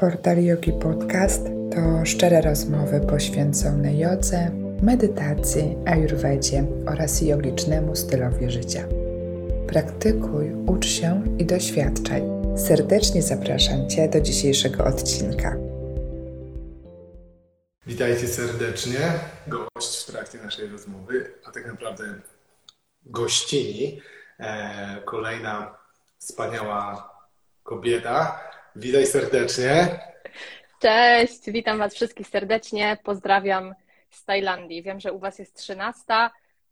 Portal Yogi Podcast to szczere rozmowy poświęcone jodze, medytacji, ayurvedzie oraz jogicznemu stylowi życia. Praktykuj, ucz się i doświadczaj. Serdecznie zapraszam Cię do dzisiejszego odcinka. Witajcie serdecznie. Gość w trakcie naszej rozmowy, a tak naprawdę gościni. E, kolejna wspaniała kobieta. Witaj serdecznie. Cześć, witam Was wszystkich serdecznie. Pozdrawiam z Tajlandii. Wiem, że u Was jest 13,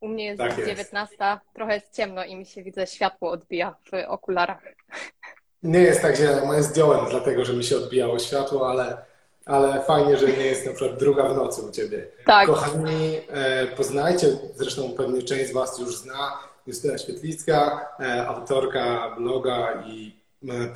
u mnie jest Tak jest. 19. Trochę jest ciemno i mi się widzę, światło odbija w okularach. Nie jest tak źle, moje zdjąłem, dlatego że mi się odbijało światło, ale, ale fajnie, że nie jest na przykład druga w nocy u Ciebie. Tak. Kochani, e, poznajcie, zresztą pewnie część z Was już zna, Justyna Świetlicka, e, autorka bloga i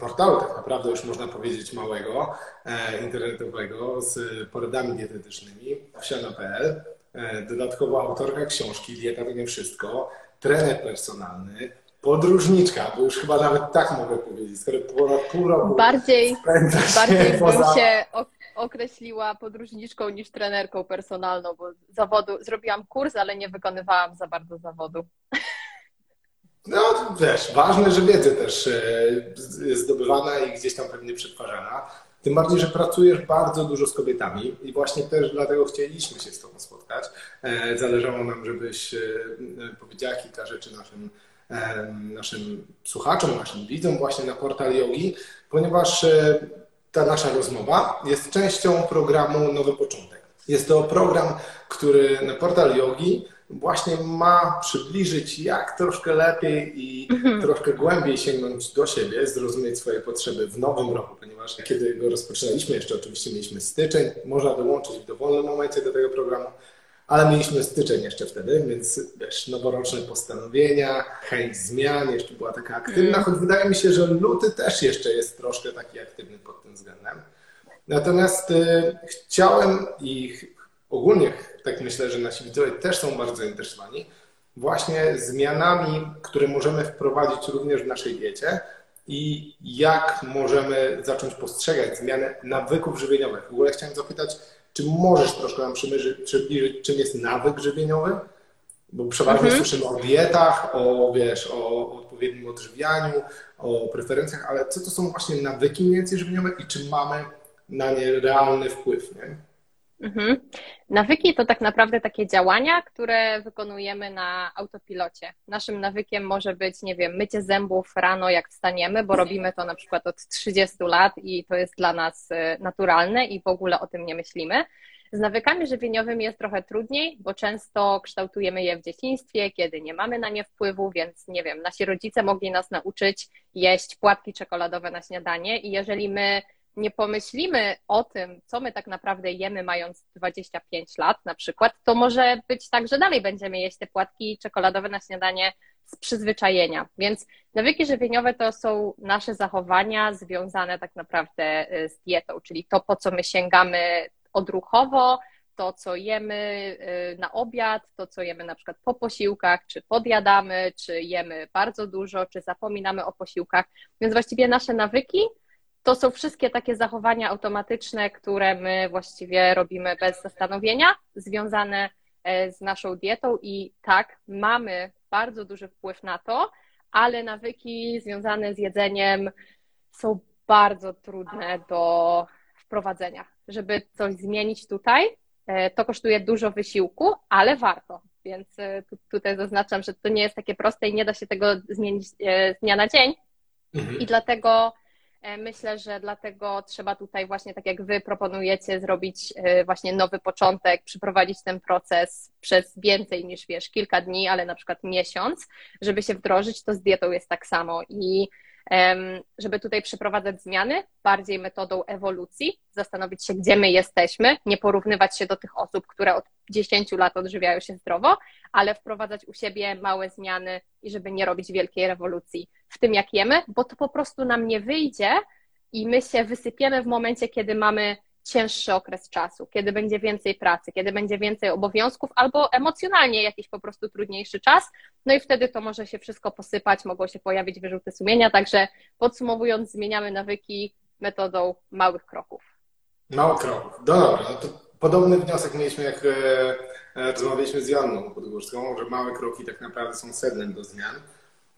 portalu tak naprawdę już można powiedzieć małego, e, internetowego z poradami dietetycznymi wsiana.pl. E, Dodatkowo autorka książki Dieta to nie wszystko, trener personalny, podróżniczka, bo już chyba nawet tak mogę powiedzieć, skoro ponad pół roku Bardziej, bardziej bym poza... się ok- określiła podróżniczką niż trenerką personalną, bo zawodu zrobiłam kurs, ale nie wykonywałam za bardzo zawodu. No wiesz, ważne, że wiedza też e, jest zdobywana i gdzieś tam pewnie przetwarzana. Tym bardziej, że pracujesz bardzo dużo z kobietami i właśnie też dlatego chcieliśmy się z Tobą spotkać. E, Zależało nam, żebyś e, powiedziała kilka rzeczy naszym, naszym słuchaczom, naszym widzom właśnie na portal Yogi, ponieważ ta nasza rozmowa jest częścią programu Nowy Początek. Jest to program, który na portal Yogi właśnie ma przybliżyć, jak troszkę lepiej i troszkę głębiej sięgnąć do siebie, zrozumieć swoje potrzeby w nowym roku, ponieważ kiedy go rozpoczynaliśmy, jeszcze oczywiście mieliśmy styczeń, można dołączyć w dowolnym momencie do tego programu, ale mieliśmy styczeń jeszcze wtedy, więc wiesz, noworoczne postanowienia, chęć zmian, jeszcze była taka aktywna, choć wydaje mi się, że luty też jeszcze jest troszkę taki aktywny pod tym względem. Natomiast y, chciałem i ogólnie tak myślę, że nasi widzowie też są bardzo zainteresowani właśnie zmianami, które możemy wprowadzić również w naszej diecie i jak możemy zacząć postrzegać zmianę nawyków żywieniowych. W ogóle chciałem zapytać, czy możesz troszkę nam przybliżyć, czym jest nawyk żywieniowy? Bo przeważnie słyszymy o dietach, o, wiesz, o odpowiednim odżywianiu, o preferencjach, ale co to są właśnie nawyki mniej więcej żywieniowe i czy mamy na nie realny wpływ, nie? Mhm. Nawyki to tak naprawdę takie działania, które wykonujemy na autopilocie. Naszym nawykiem może być, nie wiem, mycie zębów rano, jak wstaniemy, bo robimy to na przykład od 30 lat i to jest dla nas e, naturalne i w ogóle o tym nie myślimy. Z nawykami żywieniowymi jest trochę trudniej, bo często kształtujemy je w dzieciństwie, kiedy nie mamy na nie wpływu, więc nie wiem, nasi rodzice mogli nas nauczyć jeść płatki czekoladowe na śniadanie i jeżeli my nie pomyślimy o tym, co my tak naprawdę jemy, mając 25 lat na przykład, to może być tak, że dalej będziemy jeść te płatki czekoladowe na śniadanie z przyzwyczajenia. Więc nawyki żywieniowe to są nasze zachowania związane tak naprawdę y, z dietą, czyli to, po co my sięgamy odruchowo, to, co jemy y, na obiad, to, co jemy na przykład po posiłkach, czy podjadamy, czy jemy bardzo dużo, czy zapominamy o posiłkach. Więc właściwie nasze nawyki to są wszystkie takie zachowania automatyczne, które my właściwie robimy bez zastanowienia, związane e, z naszą dietą i tak, mamy bardzo duży wpływ na to, ale nawyki związane z jedzeniem są bardzo trudne do wprowadzenia. Żeby coś zmienić tutaj, e, to kosztuje dużo wysiłku, ale warto. Więc e, tu, tutaj zaznaczam, że to nie jest takie proste i nie da się tego zmienić z dnia na dzień. I dlatego Myślę, że dlatego trzeba tutaj właśnie, tak jak Wy proponujecie, zrobić e, właśnie nowy początek, przeprowadzić ten proces przez więcej niż wiesz, kilka dni, ale na przykład miesiąc, żeby się wdrożyć, to z dietą jest tak samo. I żeby tutaj przeprowadzać zmiany bardziej metodą ewolucji, zastanowić się, gdzie my jesteśmy, nie porównywać się do tych osób, które od 10 lat odżywiają się zdrowo, ale wprowadzać u siebie małe zmiany i żeby nie robić wielkiej rewolucji w tym, jak jemy, bo to po prostu nam nie wyjdzie i my się wysypiemy w momencie, kiedy mamy cięższy okres czasu, kiedy będzie więcej pracy, kiedy będzie więcej obowiązków, albo emocjonalnie jakiś po prostu trudniejszy czas, no i wtedy to może się wszystko posypać, mogą się pojawić wyrzuty sumienia, także podsumowując, zmieniamy nawyki metodą małych kroków. Mało kroków. No dobra, no to podobny wniosek mieliśmy, jak e, rozmawialiśmy z Janną Podgórską, że małe kroki tak naprawdę są sednem do zmian.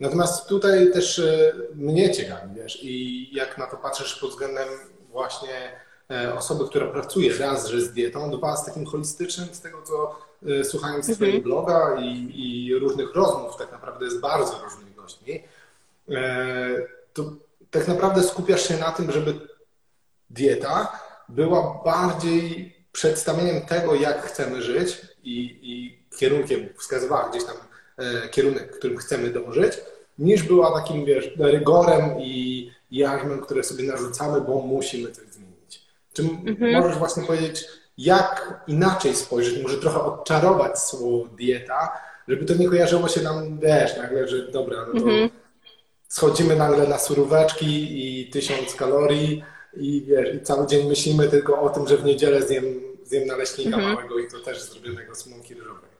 Natomiast tutaj też e, mnie ciekawi, wiesz, i jak na to patrzysz pod względem właśnie e, osoby, która pracuje raz, że z dietą, dwa z takim holistycznym, z tego co e, słuchając mhm. Twojego bloga i, i, różnych rozmów tak naprawdę z bardzo różnymi gośćmi, to tak naprawdę skupiasz się na tym, żeby dieta była bardziej przedstawieniem tego, jak chcemy żyć i, i kierunkiem, wskazywała gdzieś tam kierunek, którym chcemy dążyć, niż była takim, wiesz, rygorem i jarzmem, które sobie narzucamy, bo musimy coś zmienić. Czy mhm. możesz właśnie powiedzieć, jak inaczej spojrzeć, może trochę odczarować słowo dieta, żeby to nie kojarzyło się nam, wiesz, nagle, że dobra, no to mhm. schodzimy nagle na suróweczki i tysiąc kalorii, i wiesz, i cały dzień myślimy tylko o tym, że w niedzielę zjem, zjem naleśnika mhm. małego i to też zrobionego z mąki ryżowej.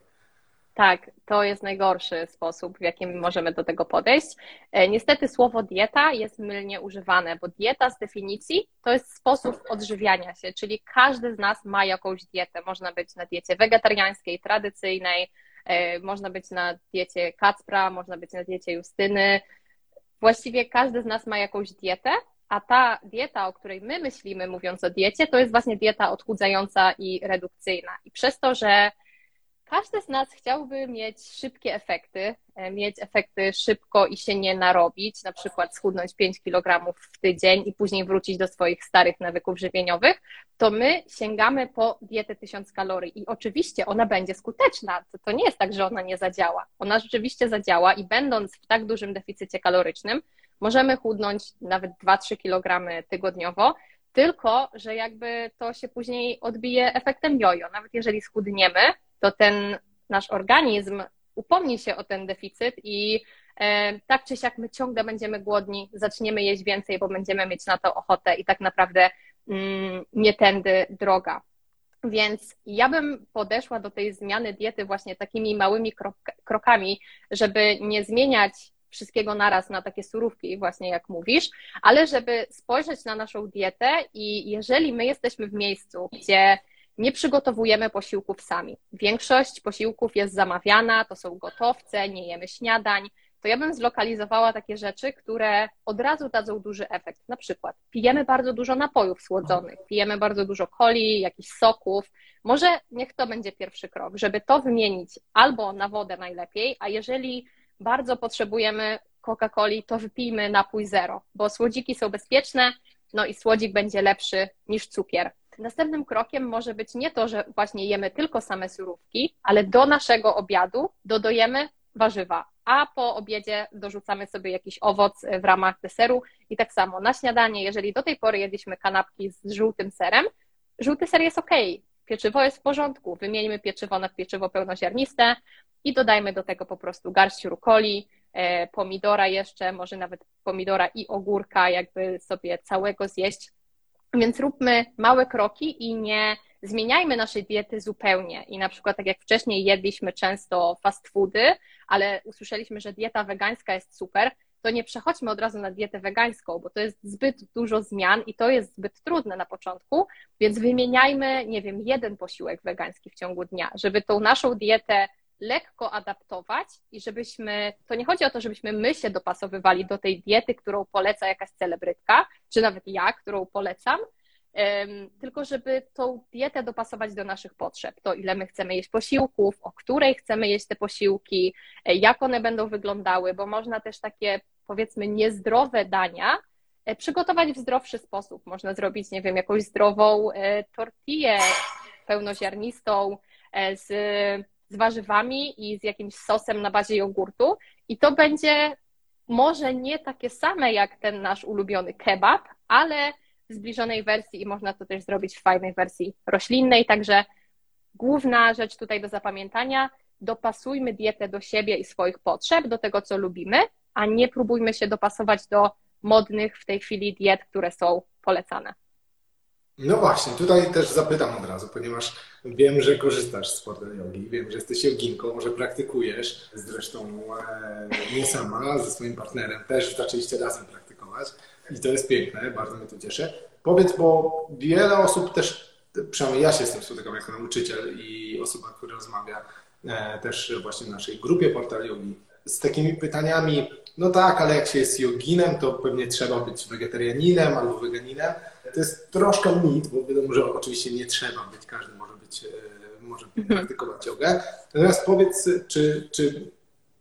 Tak, to jest najgorszy sposób, w jakim możemy do tego podejść. E, niestety słowo dieta jest mylnie używane, bo dieta z definicji to jest sposób odżywiania się, czyli każdy z nas ma jakąś dietę. Można być na diecie wegetariańskiej, tradycyjnej, e, można być na diecie Kacpra, można być na diecie Justyny. Właściwie każdy z nas ma jakąś dietę a ta dieta, o której my myślimy, mówiąc o diecie, to jest właśnie dieta odchudzająca i redukcyjna. I przez to, że każdy z nas chciałby mieć szybkie efekty, e, mieć efekty szybko i się nie narobić, na przykład schudnąć 5 kg w tydzień i później wrócić do swoich starych nawyków żywieniowych, to my sięgamy po dietę 1000 kalorii. I oczywiście ona będzie skuteczna. To, to nie jest tak, że ona nie zadziała. Ona rzeczywiście zadziała i będąc w tak dużym deficycie kalorycznym, możemy chudnąć nawet 2-3 kg tygodniowo, tylko że jakby to się później odbije efektem jojo. Nawet jeżeli schudniemy, to ten nasz organizm upomni się o ten deficyt i e, tak czy siak my ciągle będziemy głodni, zaczniemy jeść więcej, bo będziemy mieć na to ochotę i tak naprawdę mm, nie tędy droga. Więc ja bym podeszła do tej zmiany diety właśnie takimi małymi krokami, żeby nie zmieniać wszystkiego naraz na takie surówki, właśnie jak mówisz, ale żeby spojrzeć na naszą dietę i jeżeli my jesteśmy w miejscu, gdzie nie przygotowujemy posiłków sami, większość posiłków jest zamawiana, to są gotowce, nie jemy śniadań, to ja bym zlokalizowała takie rzeczy, które od razu dadzą duży efekt. Na przykład pijemy bardzo dużo napojów słodzonych, pijemy bardzo dużo coli, jakichś soków. Może niech to będzie pierwszy krok, żeby to wymienić albo na wodę najlepiej, a jeżeli bardzo potrzebujemy Coca-Coli, to wypijmy napój zero, bo słodziki są bezpieczne, no i słodzik będzie lepszy niż cukier. Następnym krokiem może być nie to, że właśnie jemy tylko same surówki, ale do naszego obiadu dodajemy warzywa, a po obiedzie dorzucamy sobie jakiś owoc w ramach deseru i tak samo na śniadanie, jeżeli do tej pory jedliśmy kanapki z żółtym serem, żółty ser jest ok, pieczywo jest w porządku, wymieńmy pieczywo na pieczywo pełnoziarniste, i dodajmy do tego po prostu garść rukoli, pomidora jeszcze, może nawet pomidora i ogórka, jakby sobie całego zjeść. Więc róbmy małe kroki i nie zmieniajmy naszej diety zupełnie. I na przykład, tak jak wcześniej jedliśmy często fast foody, ale usłyszeliśmy, że dieta wegańska jest super, to nie przechodźmy od razu na dietę wegańską, bo to jest zbyt dużo zmian i to jest zbyt trudne na początku, więc wymieniajmy, nie wiem, jeden posiłek wegański w ciągu dnia, żeby tą naszą dietę lekko adaptować i żebyśmy, to nie chodzi o to, żebyśmy my się dopasowywali do tej diety, którą poleca jakaś celebrytka, czy nawet ja, którą polecam, tylko żeby tą dietę dopasować do naszych potrzeb. To ile my chcemy jeść posiłków, o której chcemy jeść te posiłki, e, jak one będą wyglądały, bo można też takie powiedzmy niezdrowe dania e, przygotować w zdrowszy sposób. Można zrobić, nie wiem, jakąś zdrową e, tortillę pełnoziarnistą z z warzywami i z jakimś sosem na bazie jogurtu i to będzie może nie takie same jak ten nasz ulubiony kebab, ale w zbliżonej wersji i można to też zrobić w fajnej wersji roślinnej, także główna rzecz tutaj do zapamiętania, dopasujmy dietę do siebie i swoich potrzeb, do tego, co lubimy, a nie próbujmy się dopasować do modnych w tej chwili diet, które są polecane. No właśnie, tutaj też zapytam od razu, ponieważ wiem, że korzystasz z sportu jogi, wiem, że jesteś joginką, może praktykujesz, zresztą e, nie sama, ze swoim partnerem też zaczęliście razem praktykować i to jest piękne, bardzo mnie to cieszy. Powiedz, bo wiele osób też, przynajmniej ja się z tym spotykam jako nauczyciel i osoba, która rozmawia e, też właśnie w naszej grupie Portal Yogi, z takimi pytaniami, no tak, ale jak się jest joginem, to pewnie trzeba być wegetarianinem albo weganinem. To jest troszkę mit, bo wiadomo, że oczywiście nie trzeba być, każdy może być, e, może mhm. praktykować jogę. Natomiast powiedz, czy, czy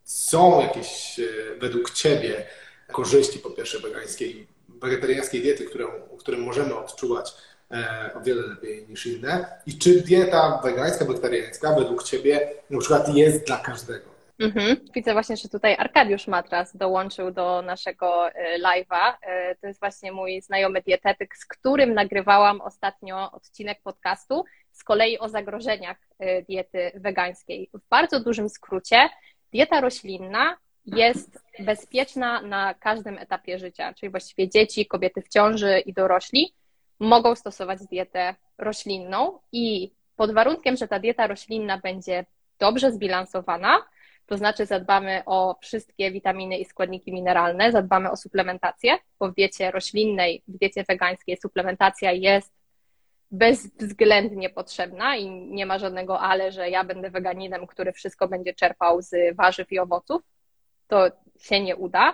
są jakieś e, według Ciebie korzyści po pierwsze wegańskiej, wegetariańskiej diety, którą, którą możemy odczuwać e, o wiele lepiej niż inne? I czy dieta wegańska, wegetariańska według Ciebie na przykład jest dla każdego? Mhm. Widzę właśnie, że tutaj Arkadiusz Matras dołączył do naszego e, live'a. E, to jest właśnie mój znajomy dietetyk, z którym nagrywałam ostatnio odcinek podcastu, z kolei o zagrożeniach e, diety wegańskiej. W bardzo dużym skrócie, dieta roślinna jest bezpieczna na każdym etapie życia, czyli właściwie dzieci, kobiety w ciąży i dorośli mogą stosować dietę roślinną i pod warunkiem, że ta dieta roślinna będzie dobrze zbilansowana, to znaczy zadbamy o wszystkie witaminy i składniki mineralne, zadbamy o suplementację, bo w diecie roślinnej, w diecie wegańskiej suplementacja jest bezwzględnie potrzebna i nie ma żadnego ale, że ja będę weganinem, który wszystko będzie czerpał z warzyw i owoców. To się nie uda.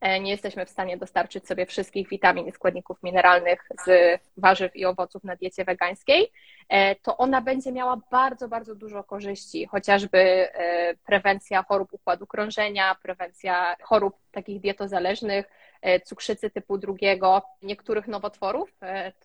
E, nie jesteśmy w stanie dostarczyć sobie wszystkich witamin i składników mineralnych z warzyw i owoców na diecie wegańskiej, e, to ona będzie miała bardzo, bardzo dużo korzyści, chociażby e, prewencja chorób układu krążenia, prewencja chorób takich dietozależnych, cukrzycy typu drugiego, niektórych nowotworów,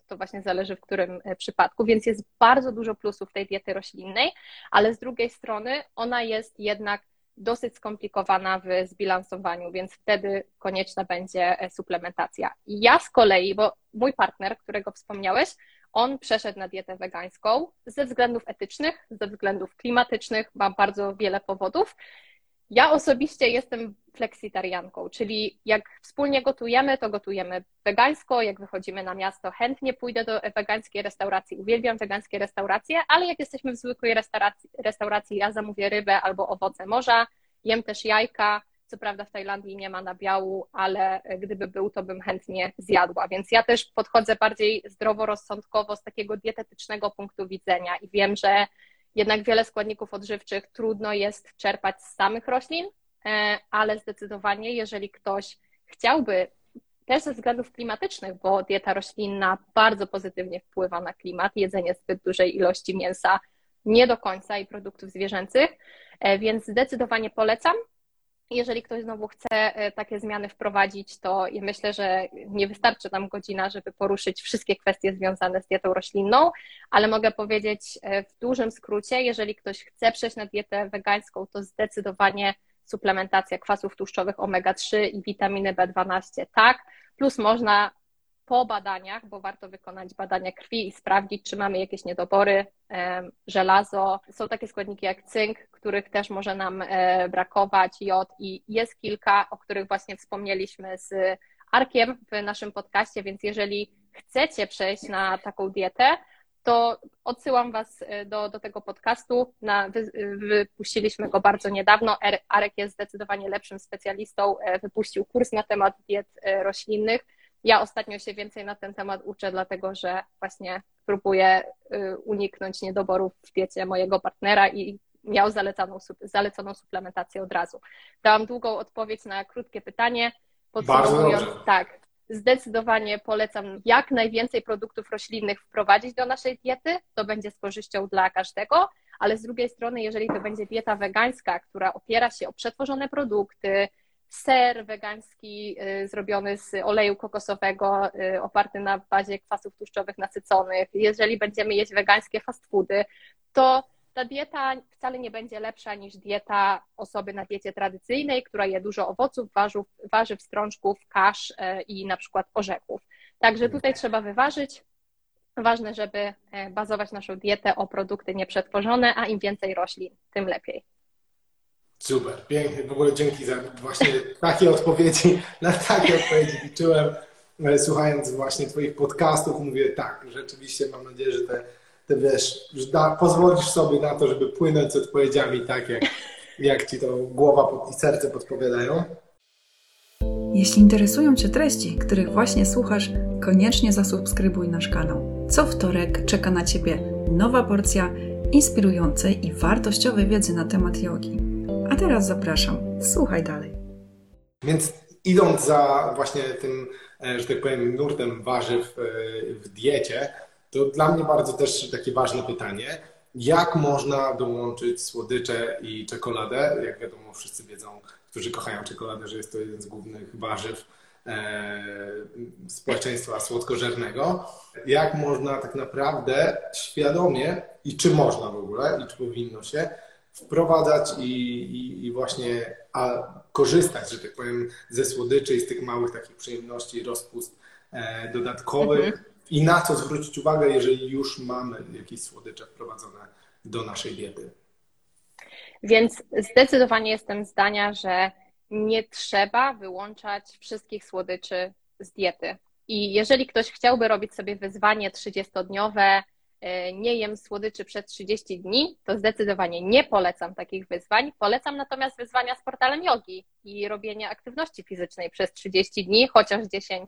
to właśnie zależy w którym przypadku, więc jest bardzo dużo plusów tej diety roślinnej, ale z drugiej strony ona jest jednak dosyć skomplikowana w zbilansowaniu, więc wtedy konieczna będzie e, suplementacja. I ja z kolei, bo mój partner, którego wspomniałeś, on przeszedł na dietę wegańską ze względów etycznych, ze względów klimatycznych, ma bardzo wiele powodów. Ja osobiście jestem fleksitarianką, czyli jak wspólnie gotujemy, to gotujemy wegańsko, jak wychodzimy na miasto, chętnie pójdę do wegańskiej restauracji, uwielbiam wegańskie restauracje, ale jak jesteśmy w zwykłej restauracji, restauracji ja zamówię rybę albo owoce morza, jem też jajka, co prawda w Tajlandii nie ma nabiału, ale gdyby był, to bym chętnie zjadła. Więc ja też podchodzę bardziej zdroworozsądkowo z takiego dietetycznego punktu widzenia i wiem, że jednak wiele składników odżywczych trudno jest czerpać z samych roślin, e, ale zdecydowanie, jeżeli ktoś chciałby też ze względów klimatycznych, bo dieta roślinna bardzo pozytywnie wpływa na klimat, jedzenie zbyt dużej ilości mięsa nie do końca i produktów zwierzęcych, e, więc zdecydowanie polecam. Jeżeli ktoś znowu chce e, takie zmiany wprowadzić, to ja myślę, że nie wystarczy nam godzina, żeby poruszyć wszystkie kwestie związane z dietą roślinną, ale mogę powiedzieć e, w dużym skrócie, jeżeli ktoś chce przejść na dietę wegańską, to zdecydowanie suplementacja kwasów tłuszczowych omega-3 i witaminy B12 tak, plus można po badaniach, bo warto wykonać badania krwi i sprawdzić, czy mamy jakieś niedobory, żelazo. Są takie składniki jak cynk, których też może nam e, brakować, jod i jest kilka, o których właśnie wspomnieliśmy z Arkiem w naszym podcaście, więc jeżeli chcecie przejść na taką dietę, to odsyłam Was e, do, do tego podcastu. Na, wy, wypuściliśmy go bardzo niedawno. Er, Arek jest zdecydowanie lepszym specjalistą. E, wypuścił kurs na temat diet roślinnych ja ostatnio się więcej na ten temat uczę, dlatego że właśnie próbuję y, uniknąć niedoborów w diecie mojego partnera i miał zalecaną, zaleconą suplementację od razu. Dałam długą odpowiedź na krótkie pytanie. Podsumowując, tak, zdecydowanie polecam jak najwięcej produktów roślinnych wprowadzić do naszej diety. To będzie z korzyścią dla każdego, ale z drugiej strony, jeżeli to będzie dieta wegańska, która opiera się o przetworzone produkty, ser wegański y, zrobiony z oleju kokosowego, y, oparty na bazie kwasów tłuszczowych nasyconych. Jeżeli będziemy jeść wegańskie fast foody, to ta dieta wcale nie będzie lepsza niż dieta osoby na diecie tradycyjnej, która je dużo owoców, warzyw, warzyw strączków, kasz y, i na przykład orzechów. Także tutaj trzeba wyważyć. Ważne, żeby bazować naszą dietę o produkty nieprzetworzone, a im więcej roślin, tym lepiej. Super, pięknie. W ogóle dzięki za właśnie takie odpowiedzi. Na takie odpowiedzi liczyłem. E, słuchając właśnie Twoich podcastów, mówię tak, rzeczywiście mam nadzieję, że te, te wiesz, da, pozwolisz sobie na to, żeby płynąć z odpowiedziami tak, jak, jak Ci to głowa i serce podpowiadają. Jeśli interesują Cię treści, których właśnie słuchasz, koniecznie zasubskrybuj nasz kanał. Co wtorek czeka na Ciebie nowa porcja inspirującej i wartościowej wiedzy na temat jogi. A teraz zapraszam, słuchaj dalej. Więc idąc za właśnie tym, e, że tak powiem, nurtem warzyw e, w diecie, to dla mnie bardzo też takie ważne pytanie, jak można dołączyć słodycze i czekoladę? Jak wiadomo, wszyscy wiedzą, którzy kochają czekoladę, że jest to jeden z głównych warzyw e, społeczeństwa słodkożernego. Jak można tak naprawdę świadomie i czy można w ogóle, i czy powinno się wprowadzać i, i, i właśnie korzystać, że tak powiem, ze słodyczy i z tych małych takich przyjemności, rozpust e, dodatkowych mhm. i na co zwrócić uwagę, jeżeli już mamy jakieś słodycze wprowadzone do naszej diety. Więc zdecydowanie jestem zdania, że nie trzeba wyłączać wszystkich słodyczy z diety. I jeżeli ktoś chciałby robić sobie wyzwanie 30-dniowe, e, nie jem słodyczy przez 30 dni, to zdecydowanie nie polecam takich wyzwań. Polecam natomiast wyzwania z portalem jogi i robienie aktywności fizycznej przez 30 dni, chociaż 10-15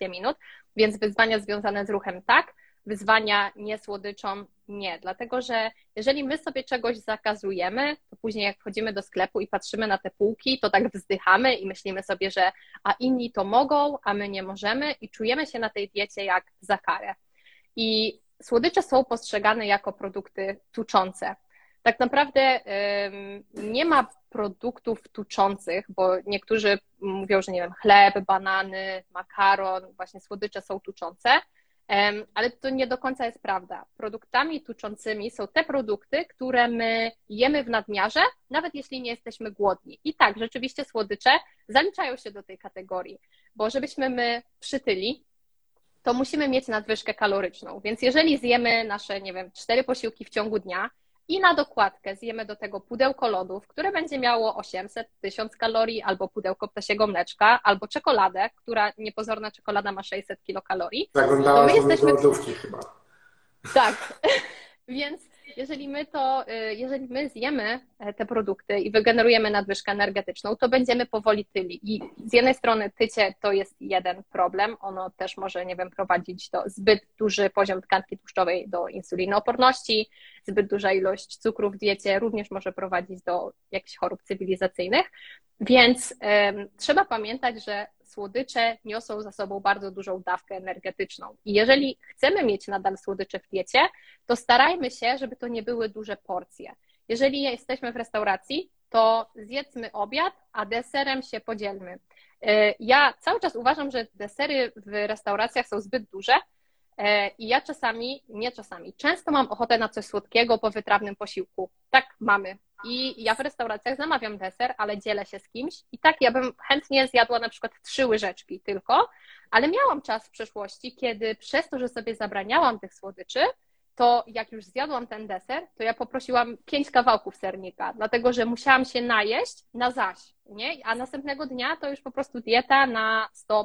e, minut. Więc wyzwania związane z ruchem tak, wyzwania nie słodyczą nie, dlatego że jeżeli my sobie czegoś zakazujemy, to później jak wchodzimy do sklepu i patrzymy na te półki, to tak wzdychamy i myślimy sobie, że a inni to mogą, a my nie możemy i czujemy się na tej diecie jak za karę. I słodycze są postrzegane jako produkty tuczące. Tak naprawdę nie ma produktów tuczących, bo niektórzy mówią, że nie wiem, chleb, banany, makaron, właśnie słodycze są tuczące ale to nie do końca jest prawda. Produktami tuczącymi są te produkty, które my jemy w nadmiarze, nawet jeśli nie jesteśmy głodni. I tak, rzeczywiście słodycze zaliczają się do tej kategorii, bo żebyśmy my przytyli, to musimy mieć nadwyżkę kaloryczną. Więc jeżeli zjemy nasze, nie wiem, cztery posiłki w ciągu dnia, i na dokładkę zjemy do tego pudełko lodów, które będzie miało 800, 1000 kalorii, albo pudełko ptasiego mleczka, albo czekoladę, która niepozorna czekolada ma 600 kilokalorii. Zaglądałaś to my jesteśmy... do lodówki chyba. Tak, więc jeżeli my to, y, jeżeli my zjemy e, te produkty i wygenerujemy nadwyżkę energetyczną, to będziemy powoli tyli. I z jednej strony tycie to jest jeden problem, ono też może, nie wiem, prowadzić do zbyt duży poziom tkanki tłuszczowej do insulinooporności, zbyt duża ilość cukru w diecie również może prowadzić do jakichś chorób cywilizacyjnych, więc y, trzeba pamiętać, że słodycze niosą za sobą bardzo dużą dawkę energetyczną. I jeżeli chcemy mieć nadal słodycze w diecie, to starajmy się, żeby to nie były duże porcje. Jeżeli jesteśmy w restauracji, to zjedzmy obiad, a deserem się podzielmy. E, ja cały czas uważam, że desery w restauracjach są zbyt duże, i ja czasami, nie czasami, często mam ochotę na coś słodkiego po wytrawnym posiłku. Tak mamy. I ja w restauracjach zamawiam deser, ale dzielę się z kimś. I tak ja bym chętnie zjadła na przykład trzy łyżeczki tylko, ale miałam czas w przeszłości, kiedy przez to, że sobie zabraniałam tych słodyczy, to jak już zjadłam ten deser, to ja poprosiłam pięć kawałków sernika, dlatego że musiałam się najeść na zaś, nie? A następnego dnia to już po prostu dieta na 100%.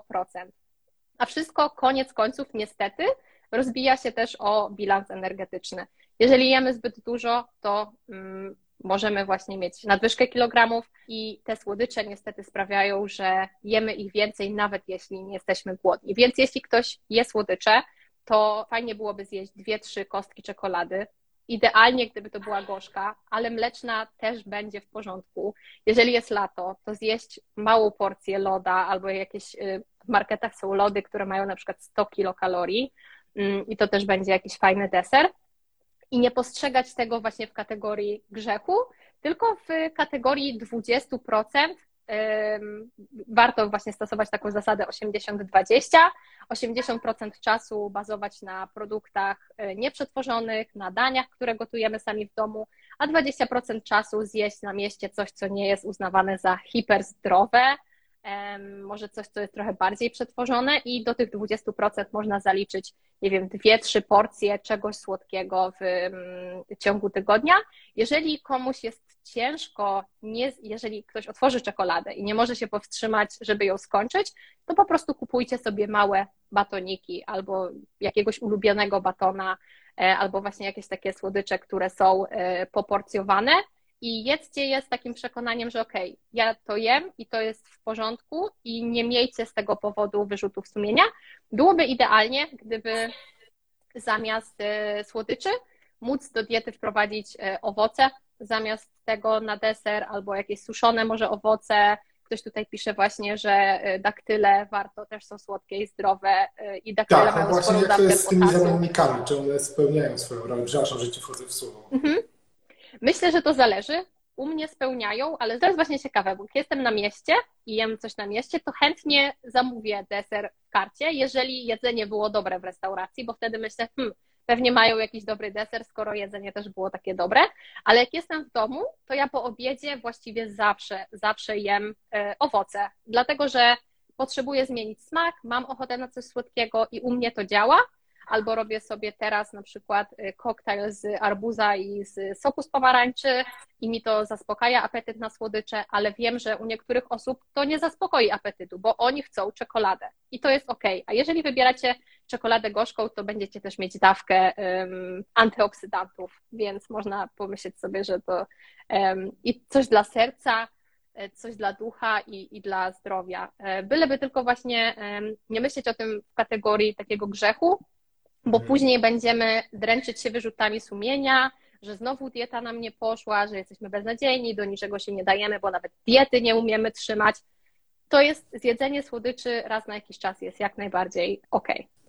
A wszystko koniec końców niestety rozbija się też o bilans energetyczny. Jeżeli jemy zbyt dużo, to mm, możemy właśnie mieć nadwyżkę kilogramów i te słodycze niestety sprawiają, że jemy ich więcej, nawet jeśli nie jesteśmy głodni. Więc jeśli ktoś je słodycze, to fajnie byłoby zjeść dwie, trzy kostki czekolady. Idealnie, gdyby to była gorzka, ale mleczna też będzie w porządku. Jeżeli jest lato, to zjeść małą porcję loda albo jakieś y, w marketach są lody, które mają na przykład 100 kilokalorii mm, i to też będzie jakiś fajny deser i nie postrzegać tego właśnie w kategorii grzechu, tylko w kategorii 20%. Warto właśnie stosować taką zasadę 80-20. 80% czasu bazować na produktach e, nieprzetworzonych, na daniach, które gotujemy sami w domu, a 20% czasu zjeść na mieście coś, co nie jest uznawane za hiperzdrowe, może coś, co jest trochę bardziej przetworzone i do tych 20% można zaliczyć, nie wiem, dwie, trzy porcje czegoś słodkiego w mm, ciągu tygodnia. Jeżeli komuś jest ciężko, nie, jeżeli ktoś otworzy czekoladę i nie może się powstrzymać, żeby ją skończyć, to po prostu kupujcie sobie małe batoniki albo jakiegoś ulubionego batona, e, albo właśnie jakieś takie słodycze, które są e, poporcjowane i jedzcie je z takim przekonaniem, że okej, okay, ja to jem i to jest w porządku i nie miejcie z tego powodu wyrzutów sumienia. Byłoby idealnie, gdyby zamiast e, słodyczy móc do diety wprowadzić e, owoce, zamiast tego na deser albo jakieś suszone może owoce. Ktoś tutaj pisze właśnie, że e, daktyle warto, też są słodkie i zdrowe i daktyle tak, mają właśnie sporą jak to jest z tymi zamiennikami, czy one spełniają swoją rolę? Przepraszam, że ci wchodzę w słowo. Mhm. Myślę, że to zależy. U mnie spełniają, ale to jest właśnie ciekawe, bo jak jestem na mieście i jem coś na mieście, to chętnie zamówię deser w karcie, jeżeli jedzenie było dobre w restauracji, bo wtedy myślę, hmm, pewnie mają jakiś dobry deser, skoro jedzenie też było takie dobre, ale jak jestem w domu, to ja po obiedzie właściwie zawsze, zawsze jem e, owoce, dlatego że potrzebuję zmienić smak, mam ochotę na coś słodkiego i u mnie to działa, albo robię sobie teraz na przykład y, koktajl z arbuza i z soku z pomarańczy i mi to zaspokaja apetyt na słodycze, ale wiem, że u niektórych osób to nie zaspokoi apetytu, bo oni chcą czekoladę i to jest ok. A jeżeli wybieracie czekoladę gorzką, to będziecie też mieć dawkę um, antyoksydantów, więc można pomyśleć sobie, że to um, i coś dla serca, e, coś dla ducha i, i dla zdrowia. E, byleby tylko właśnie nie myśleć o tym w kategorii takiego grzechu, bo mhm. później będziemy dręczyć się wyrzutami sumienia, że znowu dieta nam nie poszła, że jesteśmy beznadziejni, do niczego się nie dajemy, bo nawet diety nie umiemy trzymać. To jest zjedzenie słodyczy raz na jakiś czas jest jak najbardziej ok.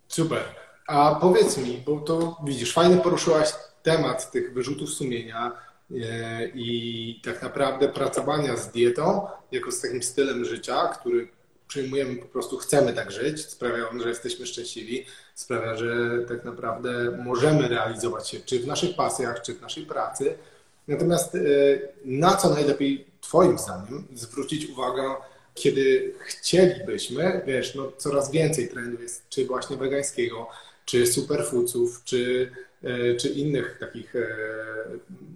Super. A powiedz mi, bo to widzisz, fajnie poruszyłaś temat tych wyrzutów sumienia e, i tak naprawdę pracowania z dietą jako z takim stylem życia, który przyjmujemy po prostu, chcemy tak żyć, sprawia, że jesteśmy szczęśliwi, sprawia, że tak naprawdę możemy realizować się czy w naszych pasjach, czy w naszej pracy. Natomiast e, na co najlepiej Twoim zdaniem zwrócić uwagę, kiedy chcielibyśmy, wiesz, no coraz więcej trendu jest, czy właśnie wegańskiego, czy superfoodsów, czy, e, czy innych takich e,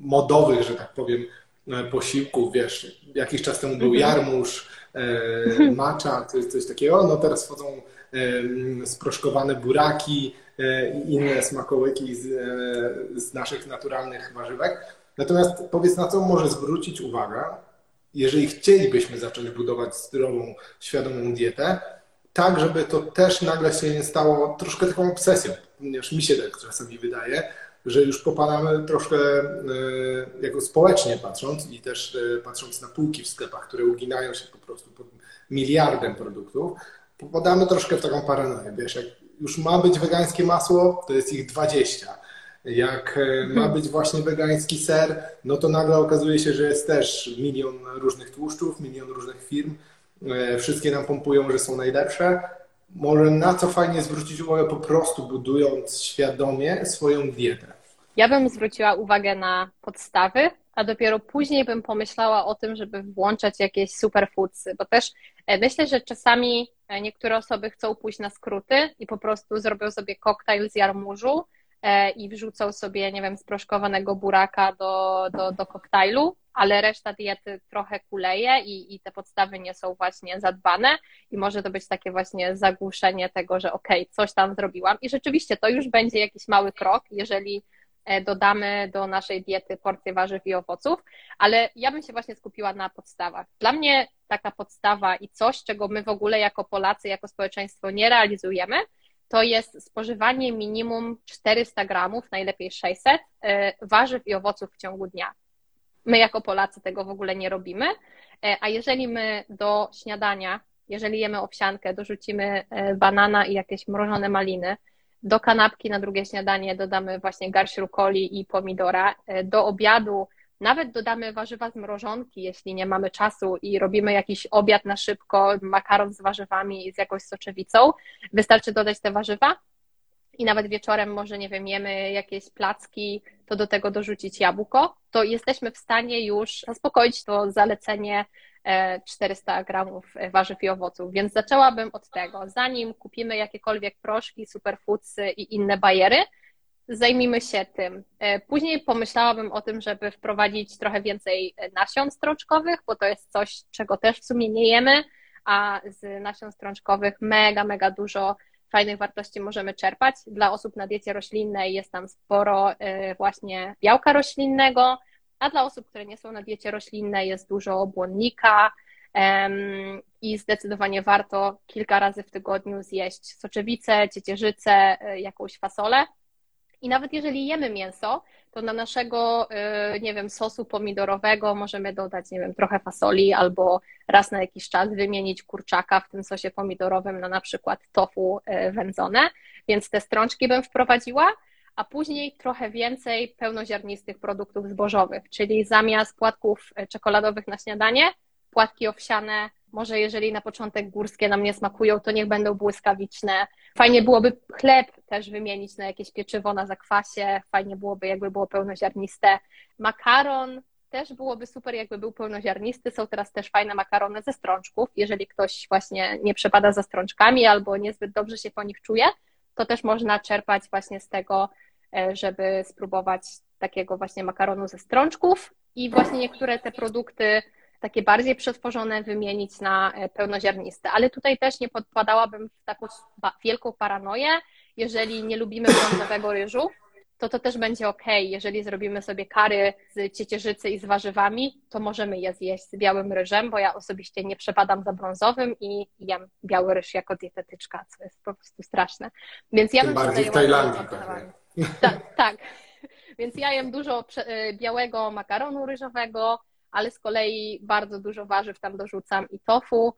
modowych, że tak powiem, posiłków, wiesz, jakiś czas temu był mhm. jarmuż, E, macza, coś, coś takiego. No teraz wchodzą sproszkowane buraki e, i inne smakołyki z, e, z naszych naturalnych warzywek. Natomiast powiedz, na co może zwrócić uwagę, jeżeli chcielibyśmy zacząć budować zdrową, świadomą dietę, tak, żeby to też nagle się nie stało troszkę taką obsesją, ponieważ mi się tak czasami wydaje, że już popadamy troszkę e, jako społecznie patrząc i też e, patrząc na półki w sklepach, które uginają się po prostu pod miliardem produktów, popadamy troszkę w taką paranoję. Wiesz, jak już ma być wegańskie masło, to jest ich 20. Jak e, ma mhm. być właśnie wegański ser, no to nagle okazuje się, że jest też milion różnych tłuszczów, milion różnych firm. Wszystkie nam pompują, że są najlepsze, może na co fajnie zwrócić uwagę po prostu budując świadomie swoją dietę? Ja bym zwróciła uwagę na podstawy, a dopiero później bym pomyślała o tym, żeby włączać jakieś superfoodsy, bo też e, myślę, że czasami e, niektóre osoby chcą pójść na skróty i po prostu zrobią sobie koktajl z jarmużu e, i wrzucą sobie, nie wiem, sproszkowanego buraka do, do, do koktajlu, ale reszta diety trochę kuleje i, i te podstawy nie są właśnie zadbane. I może to być takie właśnie zagłuszenie tego, że okej, okay, coś tam zrobiłam. I rzeczywiście to już będzie jakiś mały krok, jeżeli dodamy do naszej diety porcję warzyw i owoców, ale ja bym się właśnie skupiła na podstawach. Dla mnie taka podstawa i coś, czego my w ogóle jako Polacy, jako społeczeństwo nie realizujemy, to jest spożywanie minimum 400 gramów, najlepiej 600 e, warzyw i owoców w ciągu dnia. My jako Polacy tego w ogóle nie robimy, e, a jeżeli my do śniadania, jeżeli jemy owsiankę, dorzucimy e, banana i jakieś mrożone maliny, do kanapki na drugie śniadanie dodamy właśnie garść rukoli i pomidora, e, do obiadu nawet dodamy warzywa z mrożonki, jeśli nie mamy czasu i robimy jakiś obiad na szybko, makaron z warzywami i z jakąś soczewicą, wystarczy dodać te warzywa, i nawet wieczorem może, nie wiem, jemy jakieś placki, to do tego dorzucić jabłko, to jesteśmy w stanie już zaspokoić to zalecenie 400 e, gramów warzyw i owoców. Więc zaczęłabym od tego, zanim kupimy jakiekolwiek proszki, superfoodsy i inne bajery, zajmijmy się tym. E, później pomyślałabym o tym, żeby wprowadzić trochę więcej nasion strączkowych, bo to jest coś, czego też w sumie nie jemy, a z nasion strączkowych mega, mega dużo fajnych wartości możemy czerpać. Dla osób na diecie roślinnej jest tam sporo y, właśnie białka roślinnego, a dla osób, które nie są na diecie roślinnej jest dużo błonnika i zdecydowanie warto kilka razy w tygodniu zjeść soczewicę, ciecierzycę, jakąś fasolę. I nawet jeżeli jemy mięso, to na naszego, y, nie wiem, sosu pomidorowego możemy dodać, nie wiem, trochę fasoli albo raz na jakiś czas wymienić kurczaka w tym sosie pomidorowym na na przykład tofu y, wędzone, więc te strączki bym wprowadziła, a później trochę więcej pełnoziarnistych produktów zbożowych, czyli zamiast płatków y, czekoladowych na śniadanie, płatki owsiane, może jeżeli na początek górskie nam nie smakują, to niech będą błyskawiczne. Fajnie byłoby chleb też wymienić na jakieś pieczywo na zakwasie, fajnie byłoby jakby było pełnoziarniste. Makaron też byłoby super, jakby był pełnoziarnisty. Są teraz też fajne makarony ze strączków. Jeżeli ktoś właśnie nie przepada za strączkami albo niezbyt dobrze się po nich czuje, to też można czerpać właśnie z tego, e, żeby spróbować takiego właśnie makaronu ze strączków. I właśnie niektóre te produkty takie bardziej przetworzone wymienić na e, pełnoziarniste. Ale tutaj też nie podpadałabym w taką wielką paranoję. Jeżeli nie lubimy brązowego ryżu, to to też będzie ok. Jeżeli zrobimy sobie kary z ciecierzycy i z warzywami, to możemy je zjeść z białym ryżem, bo ja osobiście nie przepadam za brązowym i jem biały ryż jako dietetyczka, co jest po prostu straszne. Więc ja Tym bym bardziej w Tajlandii Tak, tak. Więc ja jem dużo e, białego makaronu ryżowego, ale z kolei bardzo dużo warzyw tam dorzucam i tofu,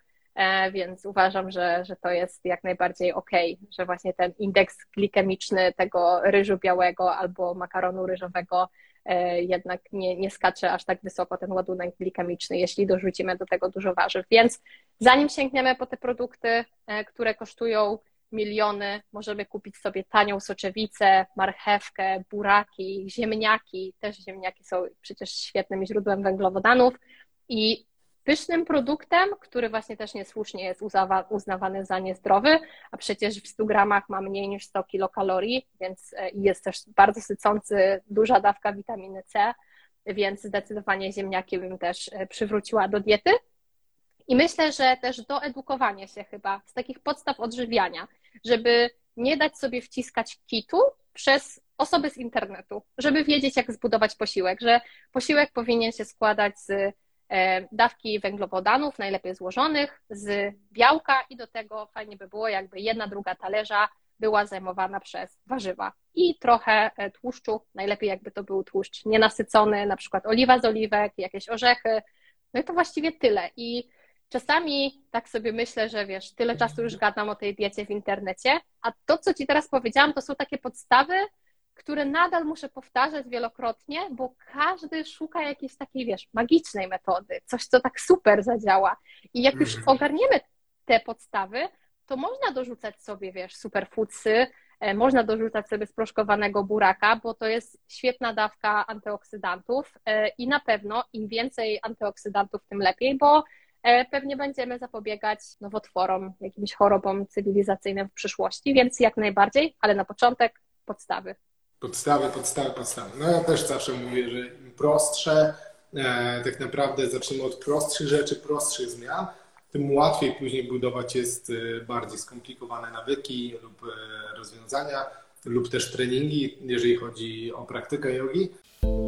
więc uważam, że, że to jest jak najbardziej ok, że właśnie ten indeks glikemiczny tego ryżu białego albo makaronu ryżowego e, jednak nie, nie skacze aż tak wysoko ten ładunek glikemiczny, jeśli dorzucimy do tego dużo warzyw. Więc zanim sięgniemy po te produkty, e, które kosztują miliony. Możemy kupić sobie tanią soczewicę, marchewkę, buraki, ziemniaki. Też ziemniaki są przecież świetnym źródłem węglowodanów. I pysznym produktem, który właśnie też niesłusznie jest uznawany za niezdrowy, a przecież w 100 gramach ma mniej niż 100 kilokalorii, więc e, jest też bardzo sycący, duża dawka witaminy C, więc zdecydowanie ziemniaki bym też e, przywróciła do diety. I myślę, że też doedukowanie się chyba z takich podstaw odżywiania, żeby nie dać sobie wciskać kitu przez osoby z internetu, żeby wiedzieć, jak zbudować posiłek, że posiłek powinien się składać z dawki węglowodanów, najlepiej złożonych, z białka i do tego fajnie by było, jakby jedna druga talerza była zajmowana przez warzywa i trochę e, tłuszczu, najlepiej jakby to był tłuszcz nienasycony, na przykład oliwa z oliwek, jakieś orzechy, no i to właściwie tyle. I czasami tak sobie myślę, że wiesz, tyle czasu już gadam o tej diecie w internecie, a to, co ci teraz powiedziałam, to są takie podstawy, które nadal muszę powtarzać wielokrotnie, bo każdy szuka jakiejś takiej, wiesz, magicznej metody, coś, co tak super zadziała. I jak już mhm. ogarniemy te podstawy, to można dorzucać sobie, wiesz, superfoodsy, e, można dorzucać sobie sproszkowanego buraka, bo to jest świetna dawka antyoksydantów e, i na pewno im więcej antyoksydantów, tym lepiej, bo E, pewnie będziemy zapobiegać nowotworom, jakimś chorobom cywilizacyjnym w przyszłości, więc jak najbardziej, ale na początek podstawy. Podstawy, podstawy, podstawy. No ja też zawsze mówię, że im prostsze, e, tak naprawdę zaczniemy od prostszych rzeczy, prostszych zmian, tym łatwiej później budować jest e, bardziej skomplikowane nawyki lub rozwiązania, lub też treningi, jeżeli chodzi o praktykę jogi.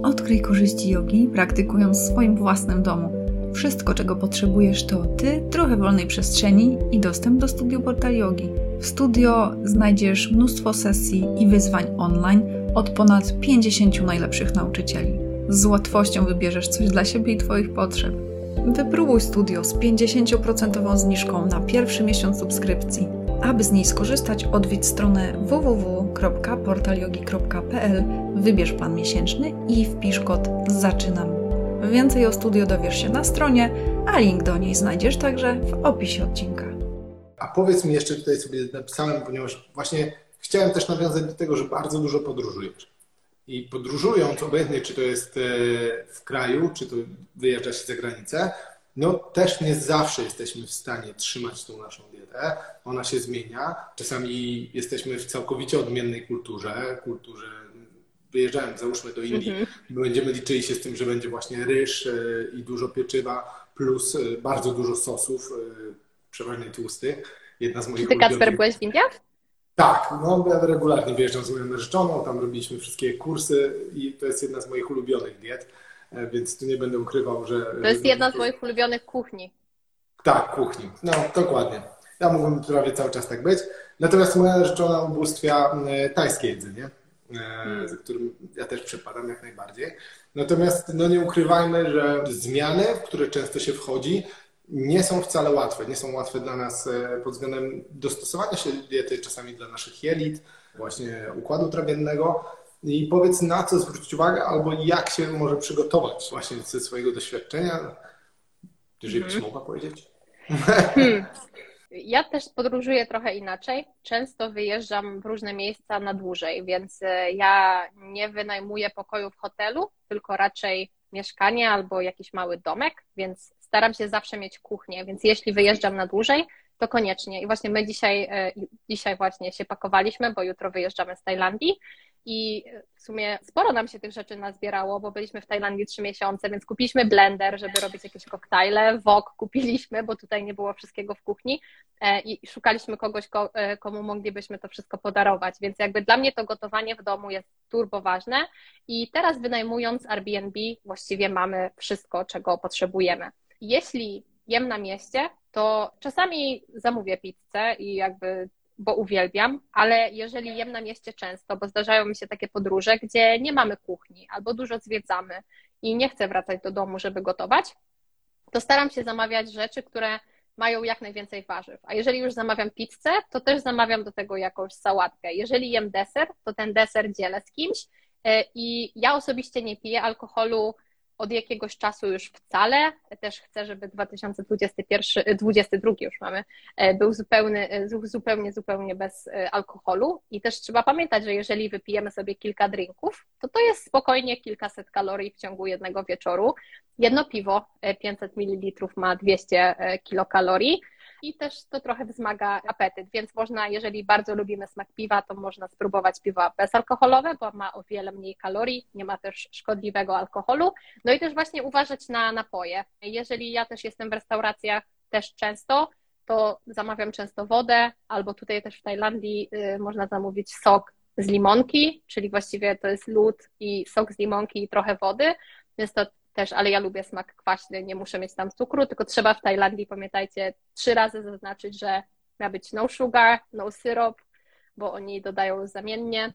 Odkryj korzyści jogi, praktykując w swoim własnym domu. Wszystko, czego potrzebujesz, to ty, trochę wolnej przestrzeni i dostęp do studiu Portal Yogi. W studio znajdziesz mnóstwo sesji i wyzwań online od ponad 50 najlepszych nauczycieli. Z łatwością wybierzesz coś dla siebie i Twoich potrzeb. Wypróbuj studio z 50% zniżką na pierwszy miesiąc subskrypcji. Aby z niej skorzystać, odwiedź stronę www.portalyogi.pl, wybierz plan miesięczny i wpisz kod ZAczynam Więcej o studio dowiesz się na stronie, a link do niej znajdziesz także w opisie odcinka. A powiedz mi jeszcze tutaj sobie napisałem, ponieważ właśnie chciałem też nawiązać do tego, że bardzo dużo podróżujesz. I podróżując, obojętnie czy to jest e, w kraju, czy to wyjeżdża się za granicę, no też nie zawsze jesteśmy w stanie trzymać tą naszą dietę. Ona się zmienia. Czasami jesteśmy w całkowicie odmiennej kulturze, kulturze wyjeżdżając, załóżmy do Indii, mm -hmm. będziemy liczyli się z tym, że będzie właśnie ryż e, i dużo pieczywa, plus e, bardzo dużo sosów, e, przeważnie tłustych. Jedna z moich Czy ty, Kacper, byłeś w Indiach? Tak, no ja regularnie wyjeżdżam z moją narzeczoną, tam robiliśmy wszystkie kursy i to jest jedna z moich ulubionych diet. więc tu nie będę ukrywał, że... To jest jedna z moich ulubionych kuchni. Tak, kuchni. No, dokładnie. Ja mógłbym prawie cały czas tak być. Natomiast moja narzeczona ubóstwia tajskie jedzenie, hmm. za którym ja też przepadam jak najbardziej. Natomiast no nie ukrywajmy, że zmiany, w które często się wchodzi, nie są wcale łatwe. Nie są łatwe dla nas e, pod względem dostosowania się diety, czasami dla naszych jelit, właśnie układu trawiennego. I powiedz, na co zwrócić uwagę, albo jak się może przygotować właśnie ze swojego doświadczenia, jeżeli byś mhm. mogła powiedzieć. Hmm. Ja też podróżuję trochę inaczej. Często wyjeżdżam w różne miejsca na dłużej, więc e, ja nie wynajmuję pokoju w hotelu, tylko raczej mieszkanie albo jakiś mały domek, więc staram się zawsze mieć kuchnię, więc jeśli wyjeżdżam na dłużej, to koniecznie. I właśnie my dzisiaj, e, dzisiaj właśnie się pakowaliśmy, bo jutro wyjeżdżamy z Tajlandii i w sumie sporo nam się tych rzeczy nazbierało, bo byliśmy w Tajlandii trzy miesiące, więc kupiliśmy blender, żeby robić jakieś koktajle, wok kupiliśmy, bo tutaj nie było wszystkiego w kuchni. E, i szukaliśmy kogoś, e, komu moglibyśmy to wszystko podarować, więc jakby dla mnie to gotowanie w domu jest turbo ważne. I teraz wynajmując Airbnb właściwie mamy wszystko, czego potrzebujemy. Jeśli jem na mieście, to czasami zamówię pizzę i jakby bo uwielbiam, ale jeżeli jem na mieście często, bo zdarzają mi się takie podróże, gdzie nie mamy kuchni albo dużo zwiedzamy i nie chcę wracać do domu, żeby gotować, to staram się zamawiać rzeczy, które mają jak najwięcej warzyw. A jeżeli już zamawiam pizzę, to też zamawiam do tego jakąś sałatkę. Jeżeli jem deser, to ten deser dzielę z kimś e, i ja osobiście nie piję alkoholu od jakiegoś czasu już wcale. Też chcę, żeby 2021, 2022 już mamy, e, był zupełny, e, zupełnie, zupełnie bez e, alkoholu. I też trzeba pamiętać, że jeżeli wypijemy sobie kilka drinków, to to jest spokojnie kilkaset kalorii w ciągu jednego wieczoru. Jedno piwo 500 ml ma 200 kilokalorii i też to trochę wzmaga apetyt, więc można, jeżeli bardzo lubimy smak piwa, to można spróbować piwa bezalkoholowe, bo ma o wiele mniej kalorii, nie ma też szkodliwego alkoholu. No i też właśnie uważać na napoje. Jeżeli ja też jestem w restauracjach też często, to zamawiam często wodę, albo tutaj też w Tajlandii y, można zamówić sok z limonki, czyli właściwie to jest lód i sok z limonki i trochę wody, więc to też, ale ja lubię smak kwaśny, nie muszę mieć tam cukru, tylko trzeba w Tajlandii, pamiętajcie, trzy razy zaznaczyć, że ma być no sugar, no syrop, bo oni dodają zamiennie.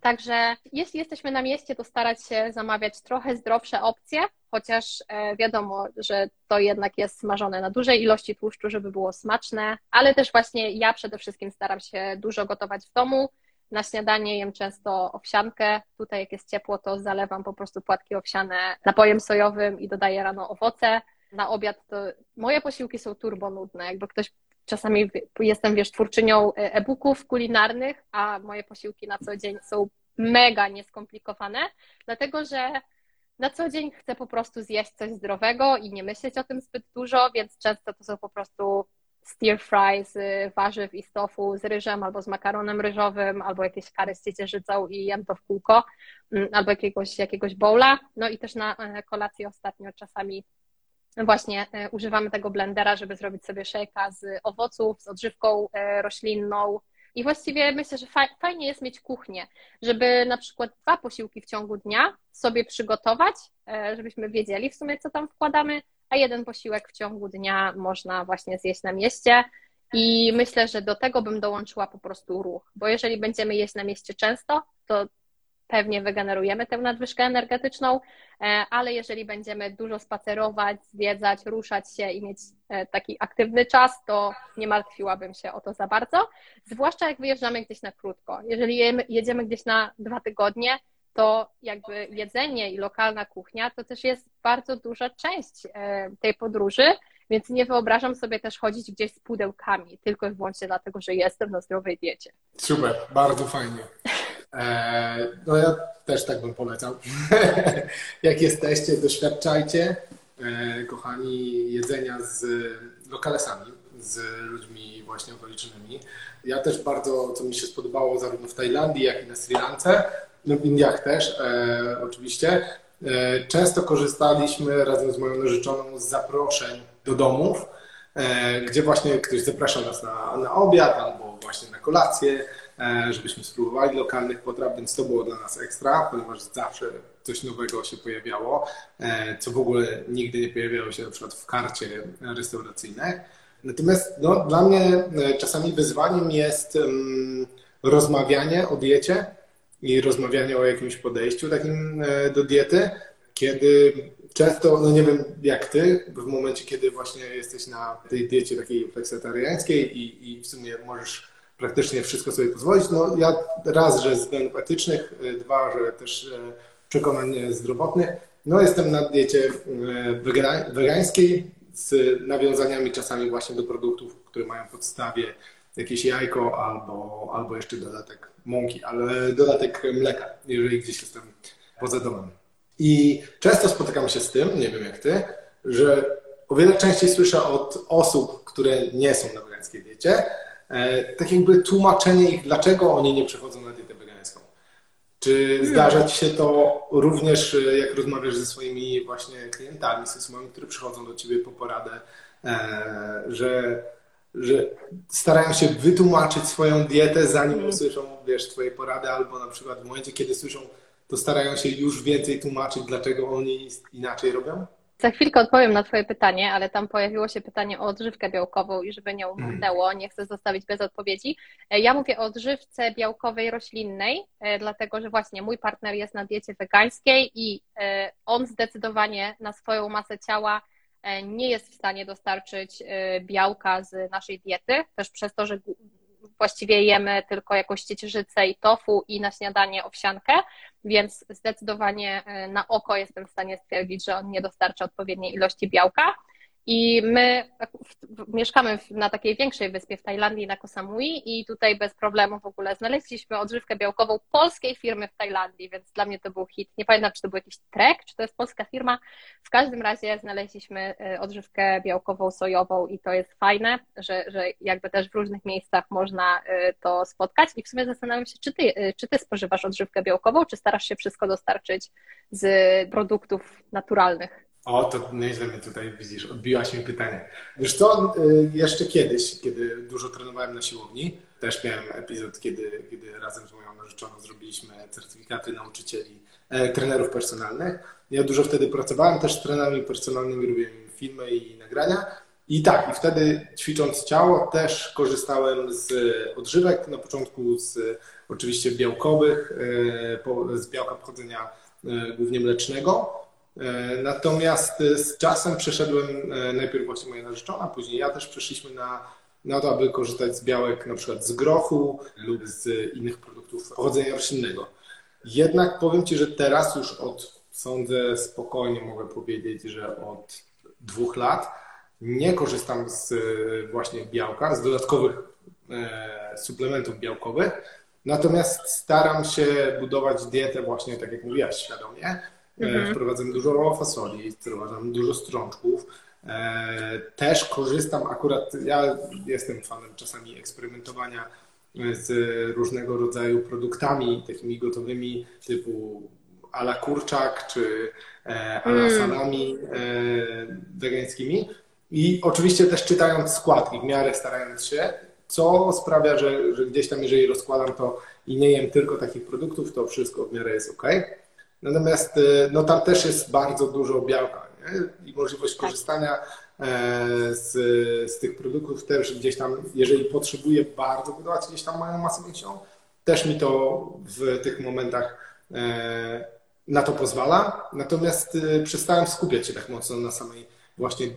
Także jeśli jesteśmy na mieście, to starać się zamawiać trochę zdrowsze opcje, chociaż e, wiadomo, że to jednak jest smażone na dużej ilości tłuszczu, żeby było smaczne, ale też właśnie ja przede wszystkim staram się dużo gotować w domu, na śniadanie jem często owsiankę. Tutaj jak jest ciepło, to zalewam po prostu płatki owsiane napojem sojowym i dodaję rano owoce. Na obiad to moje posiłki są turbo nudne. Jakby ktoś czasami jestem, wiesz, twórczynią e-booków kulinarnych, a moje posiłki na co dzień są mega nieskomplikowane, dlatego że na co dzień chcę po prostu zjeść coś zdrowego i nie myśleć o tym zbyt dużo, więc często to są po prostu stir fry z warzyw i stofu z ryżem albo z makaronem ryżowym, albo jakieś kary z ciecierzycą i jem to w kółko, mm, albo jakiegoś, jakiegoś bowla. No i też na e, kolację ostatnio czasami właśnie e, używamy tego blendera, żeby zrobić sobie szejka z owoców, z odżywką e, roślinną. I właściwie myślę, że fajnie jest mieć kuchnię, żeby na przykład dwa posiłki w ciągu dnia sobie przygotować, żebyśmy wiedzieli w sumie, co tam wkładamy, a jeden posiłek w ciągu dnia można właśnie zjeść na mieście. I myślę, że do tego bym dołączyła po prostu ruch, bo jeżeli będziemy jeść na mieście często, to pewnie wygenerujemy tę nadwyżkę energetyczną, e, ale jeżeli będziemy dużo spacerować, zwiedzać, ruszać się i mieć e, taki aktywny czas, to nie martwiłabym się o to za bardzo, zwłaszcza jak wyjeżdżamy gdzieś na krótko. Jeżeli jedziemy gdzieś na dwa tygodnie, to jakby jedzenie i lokalna kuchnia to też jest bardzo duża część e, tej podróży, więc nie wyobrażam sobie też chodzić gdzieś z pudełkami, tylko i wyłącznie dlatego, że jestem na zdrowej diecie. Super, bardzo fajnie. E, no ja też tak bym polecał. Jak jesteście, doświadczajcie, e, kochani, jedzenia z lokalesami, z ludźmi właśnie okolicznymi. Ja też bardzo, co mi się spodobało zarówno w Tajlandii, jak i na Sri Lance, no w Indiach też e, oczywiście. E, często korzystaliśmy razem z moją narzeczoną z zaproszeń do domów, e, gdzie właśnie ktoś zaprasza nas na, na obiad albo właśnie na kolację e, żebyśmy spróbowali lokalnych potraw, więc to było dla nas ekstra, ponieważ zawsze coś nowego się pojawiało, e, co w ogóle nigdy nie pojawiało się na przykład w karcie restauracyjnej. Natomiast no, dla mnie czasami wyzwaniem jest um, rozmawianie o diecie i rozmawianie o jakimś podejściu takim do diety, kiedy często, no nie wiem jak ty, w momencie, kiedy właśnie jesteś na tej diecie takiej flexitariańskiej i, i w sumie możesz praktycznie wszystko sobie pozwolić, no ja raz, że z względów etycznych, y, dwa, że też y, przekonań zdrowotnych, no jestem na diecie wegańskiej z nawiązaniami czasami właśnie do produktów, które mają w podstawie jakieś jajko albo, albo jeszcze dodatek mąki, ale dodatek mleka, jeżeli gdzieś jestem poza domem. I często spotykam się z tym, nie wiem jak ty, że o wiele częściej słyszę od osób, które nie są na wegańskiej diecie, e, tak jakby tłumaczenie ich, dlaczego oni nie przechodzą na dietę wegańską. Czy zdarza Ci się to również, e, jak rozmawiasz ze swoimi właśnie klientami, z osobami, które przychodzą do Ciebie po poradę, e, że, że starają się wytłumaczyć swoją dietę, zanim mm. usłyszą, wiesz, Twoje porady, albo na przykład w momencie, kiedy słyszą to starają się już więcej tłumaczyć, dlaczego oni inaczej robią? Za chwilkę odpowiem na Twoje pytanie, ale tam pojawiło się pytanie o odżywkę białkową i żeby nie umknęło, nie chcę zostawić bez odpowiedzi. E, ja mówię o odżywce białkowej roślinnej, e, dlatego że właśnie mój partner jest na diecie wegańskiej i e, on zdecydowanie na swoją masę ciała nie jest w stanie dostarczyć białka z naszej diety, też przez to, że właściwie jemy tylko jakąś ciecierzycę i tofu i na śniadanie owsiankę, więc zdecydowanie e, na oko jestem w stanie stwierdzić, że on nie dostarcza odpowiedniej ilości białka. I my mieszkamy na takiej większej wyspie w Tajlandii, na Koh Samui i tutaj bez problemu w ogóle znaleźliśmy odżywkę białkową polskiej firmy w Tajlandii, więc dla mnie to był hit. Nie pamiętam, czy to był jakiś trek, czy to jest polska firma. W każdym razie znaleźliśmy e, odżywkę białkową, sojową i to jest fajne, że, że jakby też w różnych miejscach można e, to spotkać i w sumie zastanawiam się, czy ty, e, czy ty spożywasz odżywkę białkową, czy starasz się wszystko dostarczyć z produktów naturalnych? O, to nieźle mnie tutaj widzisz, odbiłaś mi pytanie. Wiesz co, y, jeszcze kiedyś, kiedy dużo trenowałem na siłowni, też miałem epizod, kiedy, kiedy razem z moją narzeczoną zrobiliśmy certyfikaty nauczycieli, e, trenerów personalnych. Ja dużo wtedy pracowałem też z trenerami personalnymi, robiłem filmy i nagrania. I tak, i wtedy ćwicząc ciało też korzystałem z odżywek, na początku z oczywiście białkowych, e, z białka pochodzenia e, głównie mlecznego, natomiast e, z czasem przeszedłem, e, najpierw właśnie moja narzeczona, później ja też przeszliśmy na, na to, aby korzystać z białek na przykład z grochu lub z innych produktów pochodzenia roślinnego. Jednak powiem Ci, że teraz już od, sądzę spokojnie mogę powiedzieć, że od dwóch lat nie korzystam z właśnie białka, z dodatkowych e, suplementów białkowych, natomiast staram się budować dietę właśnie, tak jak mówiłaś, świadomie, E, mhm. Wprowadzam dużo fasoli, wprowadzam dużo strączków. E, też korzystam akurat, ja jestem fanem czasami eksperymentowania z różnego rodzaju produktami takimi gotowymi typu ala kurczak czy e, ala mm. salami wegańskimi. I oczywiście też czytając składki, w miarę starając się, co sprawia, że, że gdzieś tam, jeżeli rozkładam to i nie jem tylko takich produktów, to wszystko w miarę jest ok. Natomiast y, no, tam też jest bardzo dużo białka nie? i możliwość tak. korzystania e, z, z tych produktów też gdzieś tam, jeżeli potrzebuję bardzo budować gdzieś tam moją masę mięśniową, też mi to w tych momentach e, na to pozwala. Natomiast y, przestałem skupiać się tak mocno na samej właśnie e,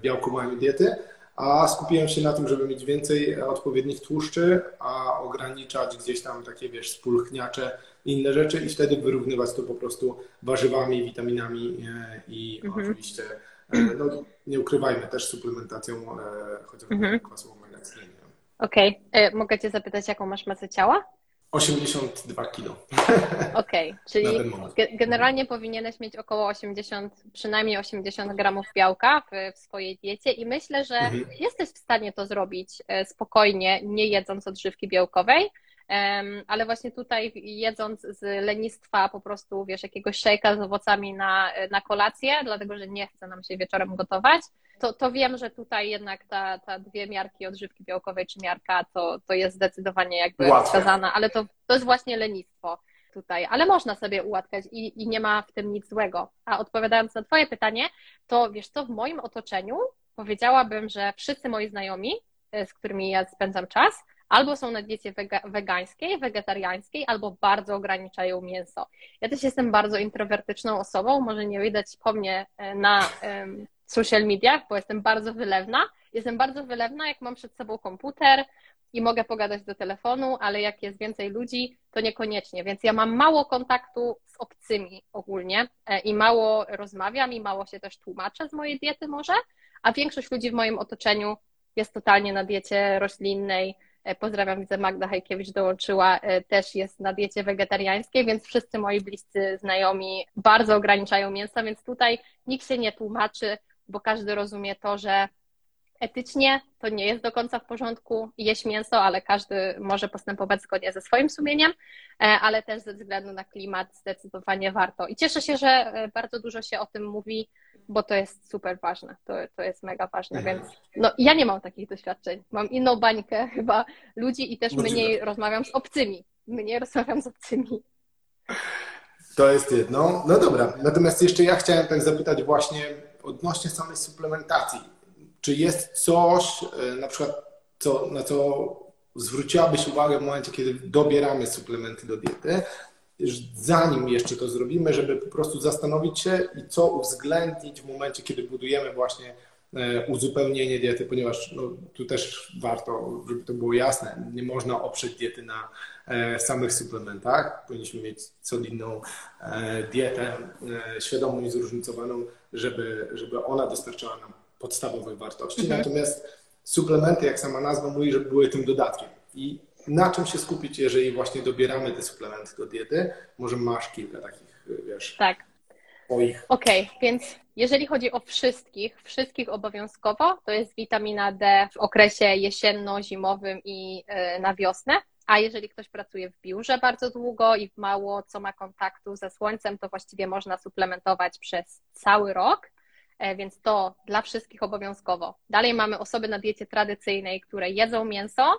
białkowaniu diety, a skupiłem się na tym, żeby mieć więcej odpowiednich tłuszczy, a ograniczać gdzieś tam takie, wiesz, spulchniacze inne rzeczy i wtedy wyrównywać to po prostu warzywami, witaminami e, i mhm. oczywiście, e, no, nie ukrywajmy, też suplementacją e, chociażby mhm. kwasu omega Okej, okay. mogę Cię zapytać, jaką masz masę ciała? 82 kilo. Okej, okay, czyli generalnie powinieneś mieć około 80, przynajmniej 80 gramów białka w, w swojej diecie i myślę, że mhm. jesteś w stanie to zrobić spokojnie, nie jedząc odżywki białkowej ale właśnie tutaj jedząc z lenistwa po prostu, wiesz, jakiegoś szejka z owocami na, na kolację, dlatego że nie chce nam się wieczorem gotować, to, to wiem, że tutaj jednak ta, ta dwie miarki odżywki białkowej czy miarka to, to jest zdecydowanie jakby Łatwe. wskazana, ale to, to jest właśnie lenistwo tutaj, ale można sobie ułatwiać i, i nie ma w tym nic złego. A odpowiadając na Twoje pytanie, to wiesz co, w moim otoczeniu powiedziałabym, że wszyscy moi znajomi, e, z którymi ja spędzam czas, albo są na diecie wega, wegańskiej, wegetariańskiej, albo bardzo ograniczają mięso. Ja też jestem bardzo introwertyczną osobą, może nie widać po mnie e, na um, social mediach, bo jestem bardzo wylewna. Jestem bardzo wylewna, jak mam przed sobą komputer i mogę pogadać do telefonu, ale jak jest więcej ludzi, to niekoniecznie. Więc ja mam mało kontaktu z obcymi ogólnie e, i mało rozmawiam i mało się też tłumaczę z mojej diety może, a większość ludzi w moim otoczeniu jest totalnie na diecie roślinnej. E, pozdrawiam, widzę Magda Hajkiewicz dołączyła, e, też jest na diecie wegetariańskiej, więc wszyscy moi bliscy znajomi bardzo ograniczają mięsa, więc tutaj nikt się nie tłumaczy, bo każdy rozumie to, że etycznie to nie jest do końca w porządku jeść mięso, ale każdy może postępować zgodnie ze swoim sumieniem, e, ale też ze względu na klimat zdecydowanie warto. I cieszę się, że bardzo dużo się o tym mówi, bo to jest super ważne, to, to jest mega ważne, więc no, ja nie mam takich doświadczeń. Mam inną bańkę chyba ludzi i też Możliwe. mniej rozmawiam z obcymi. Mniej rozmawiam z obcymi. To jest jedno. No dobra, natomiast jeszcze ja chciałem tak zapytać właśnie odnośnie samej suplementacji. Czy jest coś, e, na przykład, co, na co zwróciłabyś uwagę w momencie, kiedy dobieramy suplementy do diety, zanim jeszcze to zrobimy, żeby po prostu zastanowić się i co uwzględnić w momencie, kiedy budujemy właśnie e, uzupełnienie diety, ponieważ no, tu też warto, żeby to było jasne, nie można oprzeć diety na e, samych suplementach. Powinniśmy mieć solidną e, dietę, świadomą i zróżnicowaną, żeby, żeby ona dostarczała nam podstawowych wartości. Mhm. Natomiast suplementy, jak sama nazwa mówi, żeby były tym dodatkiem. I na czym się skupić, jeżeli właśnie dobieramy te suplementy do diety? Może masz kilka takich, wiesz, tak. Okej, okay, więc jeżeli chodzi o wszystkich, wszystkich obowiązkowo, to jest witamina D w okresie jesienno-zimowym i e, na wiosnę. A jeżeli ktoś pracuje w biurze bardzo długo i mało co ma kontaktu ze słońcem, to właściwie można suplementować przez cały rok, e, więc to dla wszystkich obowiązkowo. Dalej mamy osoby na diecie tradycyjnej, które jedzą mięso,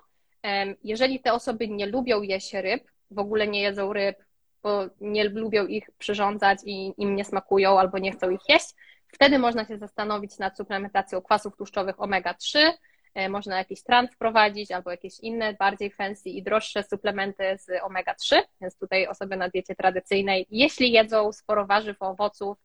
jeżeli te osoby nie lubią jeść ryb, w ogóle nie jedzą ryb, bo nie lubią ich przyrządzać i im nie smakują albo nie chcą ich jeść, wtedy można się zastanowić nad suplementacją kwasów tłuszczowych omega-3. E, można jakiś trans wprowadzić albo jakieś inne, bardziej fancy i droższe suplementy z omega-3, więc tutaj osoby na diecie tradycyjnej, jeśli jedzą sporo warzyw, owoców,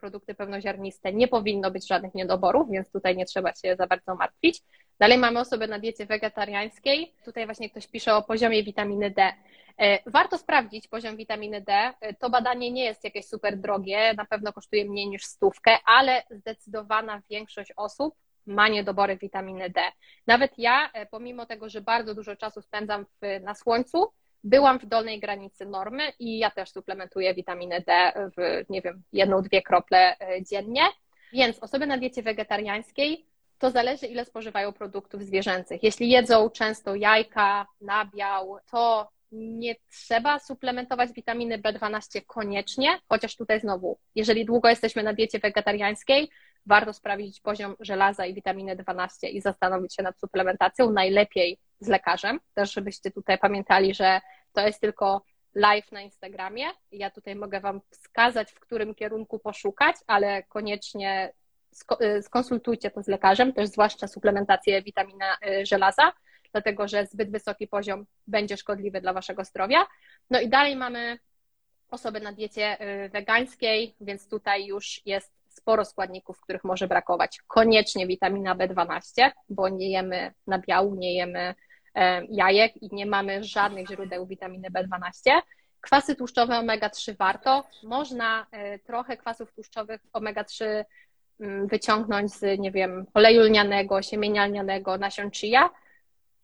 produkty pełnoziarniste, nie powinno być żadnych niedoborów, więc tutaj nie trzeba się za bardzo martwić. Dalej mamy osobę na diecie wegetariańskiej. Tutaj właśnie ktoś pisze o poziomie witaminy D. E, warto sprawdzić poziom witaminy D. E, to badanie nie jest jakieś super drogie, na pewno kosztuje mniej niż stówkę, ale zdecydowana większość osób ma niedobory witaminy D. Nawet ja, e, pomimo tego, że bardzo dużo czasu spędzam w, na słońcu, byłam w dolnej granicy normy i ja też suplementuję witaminę D w, nie wiem, jedną, dwie krople dziennie. Więc osoby na diecie wegetariańskiej to zależy, ile spożywają produktów zwierzęcych. Jeśli jedzą często jajka, nabiał, to nie trzeba suplementować witaminy B12 koniecznie, chociaż tutaj znowu, jeżeli długo jesteśmy na diecie wegetariańskiej, warto sprawdzić poziom żelaza i witaminy 12 i zastanowić się nad suplementacją, najlepiej z lekarzem. Też żebyście tutaj pamiętali, że to jest tylko live na Instagramie. Ja tutaj mogę Wam wskazać, w którym kierunku poszukać, ale koniecznie skonsultujcie to z lekarzem, też zwłaszcza suplementację witamina y, żelaza, dlatego że zbyt wysoki poziom będzie szkodliwy dla waszego zdrowia. No i dalej mamy osoby na diecie y, wegańskiej, więc tutaj już jest sporo składników, których może brakować. Koniecznie witamina B12, bo nie jemy nabiału, nie jemy jajek i nie mamy żadnych źródeł witaminy B12. Kwasy tłuszczowe omega-3 warto. Można trochę kwasów tłuszczowych omega-3 Mm, wyciągnąć z, nie wiem, oleju lnianego, siemienia lnianego, nasion chia,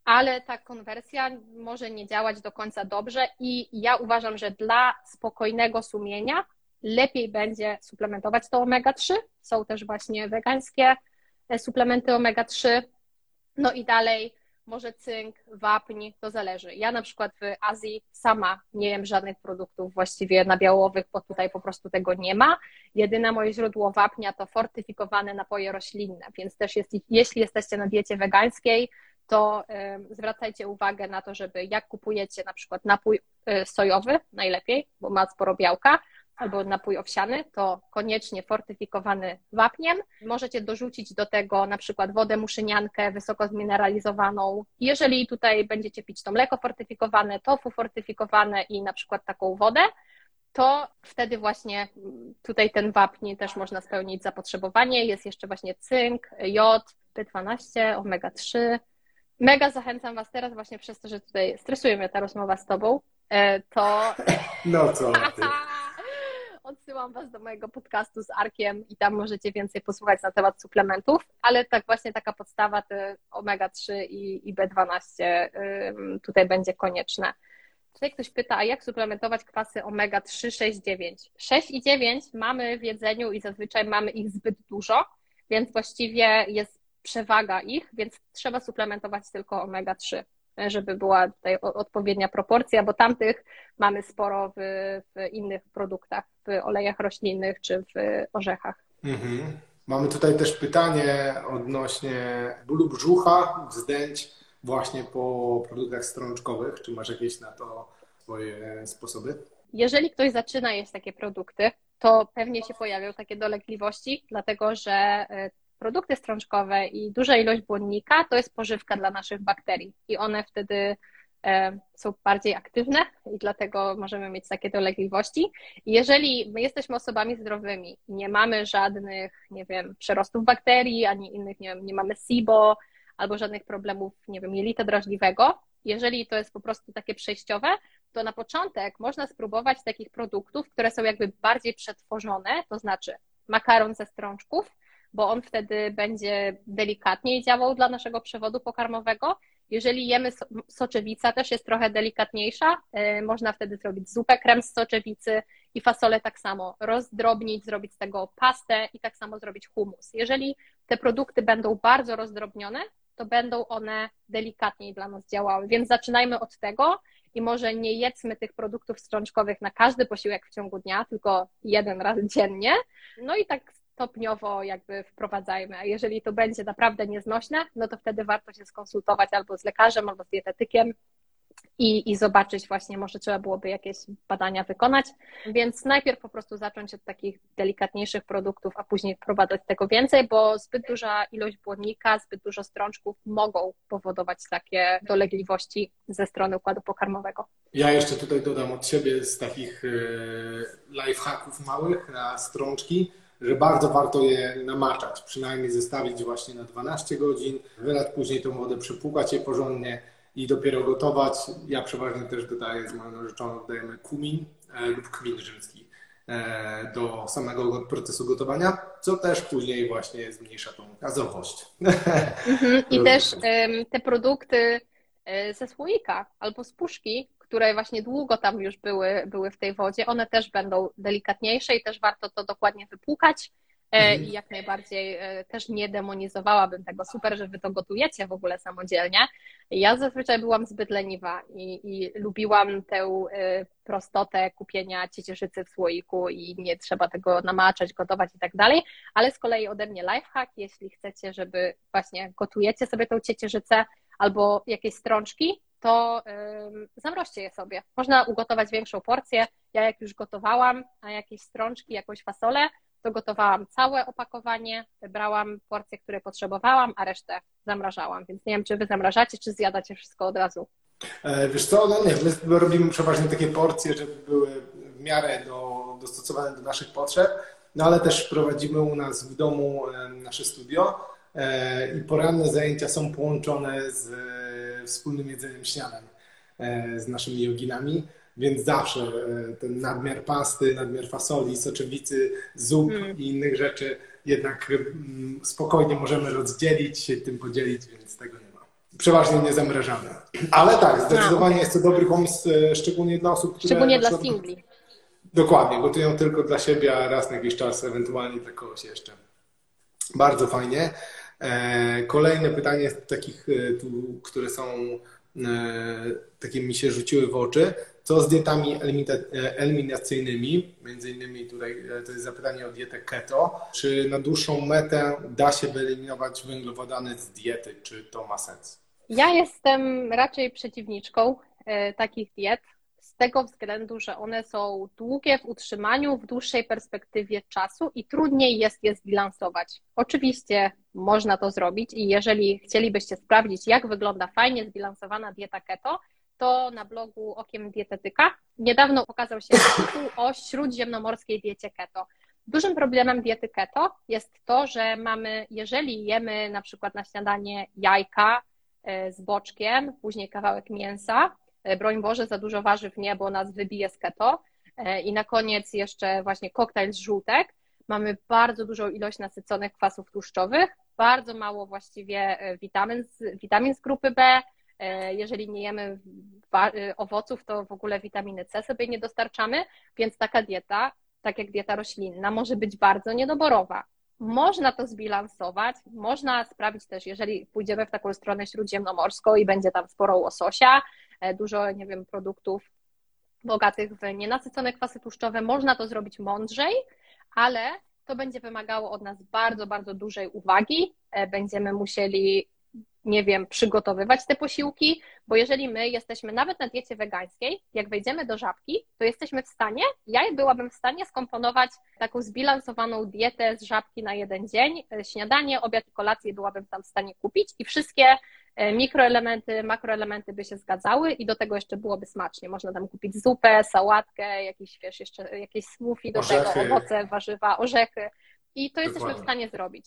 ale ta konwersja może nie działać do końca dobrze i ja uważam, że dla spokojnego sumienia lepiej będzie suplementować to omega-3. Są też właśnie wegańskie e, suplementy omega-3. No i dalej może cynk, wapń, to zależy. Ja na przykład w Azji sama nie jem żadnych produktów właściwie nabiałowych, bo tutaj po prostu tego nie ma. Jedyne moje źródło wapnia to fortyfikowane napoje roślinne, więc też jest, jeśli jesteście na diecie wegańskiej, to y, zwracajcie uwagę na to, żeby jak kupujecie na przykład napój y, sojowy, najlepiej, bo ma sporo białka, albo napój owsiany, to koniecznie fortyfikowany wapniem. Możecie dorzucić do tego na przykład wodę muszyniankę wysoko zmineralizowaną. Jeżeli tutaj będziecie pić to mleko fortyfikowane, tofu fortyfikowane i na przykład taką wodę, to wtedy właśnie tutaj ten wapń też można spełnić zapotrzebowanie. Jest jeszcze właśnie cynk, jod, B12, omega-3. Mega zachęcam Was teraz właśnie przez to, że tutaj stresuje mnie ta rozmowa z Tobą, e, to... No co ty. Odsyłam Was do mojego podcastu z Arkiem i tam możecie więcej posłuchać na temat suplementów, ale tak właśnie taka podstawa to omega-3 i, i B12 tutaj będzie konieczne. Tutaj ktoś pyta, a jak suplementować kwasy omega-3, 6, 9? 6 i 9 mamy w jedzeniu i zazwyczaj mamy ich zbyt dużo, więc właściwie jest przewaga ich, więc trzeba suplementować tylko omega-3 żeby była tutaj odpowiednia proporcja, bo tamtych mamy sporo w, w innych produktach, w olejach roślinnych czy w orzechach. Mhm. Mamy tutaj też pytanie odnośnie bólu brzucha, wzdęć właśnie po produktach strączkowych. Czy masz jakieś na to swoje sposoby? Jeżeli ktoś zaczyna jeść takie produkty, to pewnie się pojawią takie dolegliwości, dlatego że e, produkty strączkowe i duża ilość błonnika to jest pożywka dla naszych bakterii i one wtedy e, są bardziej aktywne i dlatego możemy mieć takie dolegliwości. jeżeli my jesteśmy osobami zdrowymi nie mamy żadnych, nie wiem, przerostów bakterii, ani innych, nie, wiem, nie mamy SIBO albo żadnych problemów, nie wiem, jelita drażliwego, jeżeli to jest po prostu takie przejściowe, to na początek można spróbować takich produktów, które są jakby bardziej przetworzone, to znaczy makaron ze strączków, bo on wtedy będzie delikatniej działał dla naszego przewodu pokarmowego. Jeżeli jemy soczewica, też jest trochę delikatniejsza, e, można wtedy zrobić zupę krem z soczewicy i fasolę tak samo rozdrobnić, zrobić z tego pastę i tak samo zrobić humus. Jeżeli te produkty będą bardzo rozdrobnione, to będą one delikatniej dla nas działały. Więc zaczynajmy od tego i może nie jedzmy tych produktów strączkowych na każdy posiłek w ciągu dnia, tylko jeden raz dziennie. No i tak stopniowo jakby wprowadzajmy. A jeżeli to będzie naprawdę nieznośne, no to wtedy warto się skonsultować albo z lekarzem, albo z dietetykiem i, i zobaczyć właśnie, może trzeba byłoby jakieś badania wykonać. Więc najpierw po prostu zacząć od takich delikatniejszych produktów, a później wprowadzać tego więcej, bo zbyt duża ilość błonnika, zbyt dużo strączków mogą powodować takie dolegliwości ze strony układu pokarmowego. Ja jeszcze tutaj dodam od siebie z takich e, lifehacków małych na strączki że bardzo warto je namaczać, przynajmniej zestawić właśnie na 12 godzin, wylać później tą wodę, przypłukać je porządnie i dopiero gotować. Ja przeważnie też dodaję z moją narzeczoną, dodajemy kumin e, lub kmin rzymski e, do samego procesu gotowania, co też później właśnie zmniejsza tą gazowość. Mhm. I też te produkty e, ze słoika albo z puszki, które właśnie długo tam już były, były w tej wodzie, one też będą delikatniejsze i też warto to dokładnie wypłukać. E, mhm. I jak najbardziej e, też nie demonizowałabym tego. Super, że wy to gotujecie w ogóle samodzielnie. Ja zazwyczaj byłam zbyt leniwa i, i lubiłam tę e, prostotę kupienia ciecierzycy w słoiku i nie trzeba tego namaczać, gotować i tak dalej. Ale z kolei ode mnie lifehack, jeśli chcecie, żeby właśnie gotujecie sobie tą ciecierzycę albo jakieś strączki, to zamroźcie je sobie. Można ugotować większą porcję. Ja jak już gotowałam, a jakieś strączki, jakąś fasolę, to gotowałam całe opakowanie, wybrałam porcje, które potrzebowałam, a resztę zamrażałam. Więc nie wiem, czy wy zamrażacie, czy zjadacie wszystko od razu. E, wiesz co, no nie, my robimy przeważnie takie porcje, żeby były w miarę do, dostosowane do naszych potrzeb, no ale też prowadzimy u nas w domu nasze studio e, i poranne zajęcia są połączone z wspólnym jedzeniem śniadań e, z naszymi joginami, więc zawsze e, ten nadmiar pasty, nadmiar fasoli, soczewicy, zup mm. i innych rzeczy jednak mm, spokojnie możemy rozdzielić, się tym podzielić, więc tego nie ma. Przeważnie nie zamrażamy. Ale tak, zdecydowanie jest to dobry pomysł, e, szczególnie dla osób, które... Szczególnie dla singli. Dokładnie, gotują tylko dla siebie, a raz na jakiś czas ewentualnie dla kogoś jeszcze. Bardzo fajnie. Kolejne pytanie takich, tu, które są, takie mi się rzuciły w oczy. Co z dietami eliminacyjnymi? Między innymi tutaj to jest zapytanie o dietę keto. Czy na dłuższą metę da się wyeliminować węglowodany z diety? Czy to ma sens? Ja jestem raczej przeciwniczką takich diet z tego względu, że one są długie w utrzymaniu w dłuższej perspektywie czasu i trudniej jest je zbilansować. Oczywiście można to zrobić i jeżeli chcielibyście sprawdzić, jak wygląda fajnie zbilansowana dieta keto, to na blogu Okiem Dietetyka niedawno pokazał się artykuł o śródziemnomorskiej diecie keto. Dużym problemem diety keto jest to, że mamy, jeżeli jemy na przykład na śniadanie jajka e, z boczkiem, później kawałek mięsa, broń Boże, za dużo warzyw nie, bo nas wybije z keto. E, I na koniec jeszcze właśnie koktajl z żółtek. Mamy bardzo dużą ilość nasyconych kwasów tłuszczowych, bardzo mało właściwie e, witamin z, witamin z grupy B. Jeżeli nie jemy owoców, to w ogóle witaminy C sobie nie dostarczamy, więc taka dieta, tak jak dieta roślinna, może być bardzo niedoborowa. Można to zbilansować, można sprawić też, jeżeli pójdziemy w taką stronę śródziemnomorską i będzie tam sporo łososia, e, dużo, nie wiem, produktów bogatych w nienasycone kwasy tłuszczowe, można to zrobić mądrzej, ale to będzie wymagało od nas bardzo, bardzo dużej uwagi. E, będziemy musieli nie wiem, przygotowywać te posiłki, bo jeżeli my jesteśmy nawet na diecie wegańskiej, jak wejdziemy do żabki, to jesteśmy w stanie, ja byłabym w stanie skomponować taką zbilansowaną dietę z żabki na jeden dzień, śniadanie, obiad i kolację byłabym tam w stanie kupić i wszystkie e, mikroelementy, makroelementy by się zgadzały i do tego jeszcze byłoby smacznie. Można tam kupić zupę, sałatkę, jakiś, wiesz, jeszcze jakieś smoothie do orzechy. tego, owoce, warzywa, orzechy i to jesteśmy Dokładnie. w stanie zrobić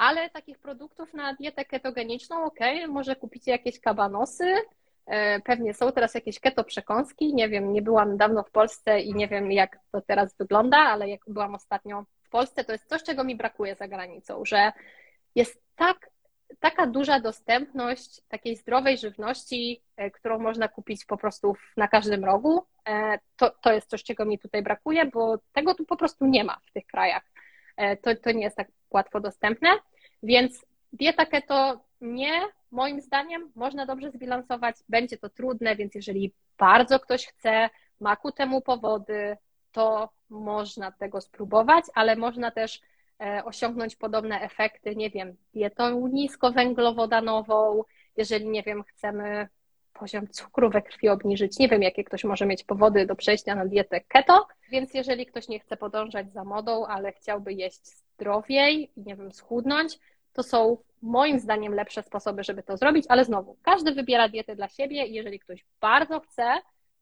ale takich produktów na dietę ketogeniczną, ok, może kupicie jakieś kabanosy, e, pewnie są teraz jakieś keto przekąski, nie wiem, nie byłam dawno w Polsce i nie wiem jak to teraz wygląda, ale jak byłam ostatnio w Polsce, to jest coś, czego mi brakuje za granicą, że jest tak, taka duża dostępność takiej zdrowej żywności, e, którą można kupić po prostu na każdym rogu. E, to, to jest coś, czego mi tutaj brakuje, bo tego tu po prostu nie ma w tych krajach. To, to nie jest tak łatwo dostępne. Więc dieta keto nie, moim zdaniem, można dobrze zbilansować. Będzie to trudne, więc jeżeli bardzo ktoś chce, ma ku temu powody, to można tego spróbować, ale można też e, osiągnąć podobne efekty, nie wiem, dietą niskowęglowodanową, jeżeli, nie wiem, chcemy poziom cukru we krwi obniżyć. Nie wiem, jakie ktoś może mieć powody do przejścia na dietę keto, więc jeżeli ktoś nie chce podążać za modą, ale chciałby jeść zdrowiej i nie wiem, schudnąć, to są moim zdaniem lepsze sposoby, żeby to zrobić, ale znowu, każdy wybiera dietę dla siebie i jeżeli ktoś bardzo chce,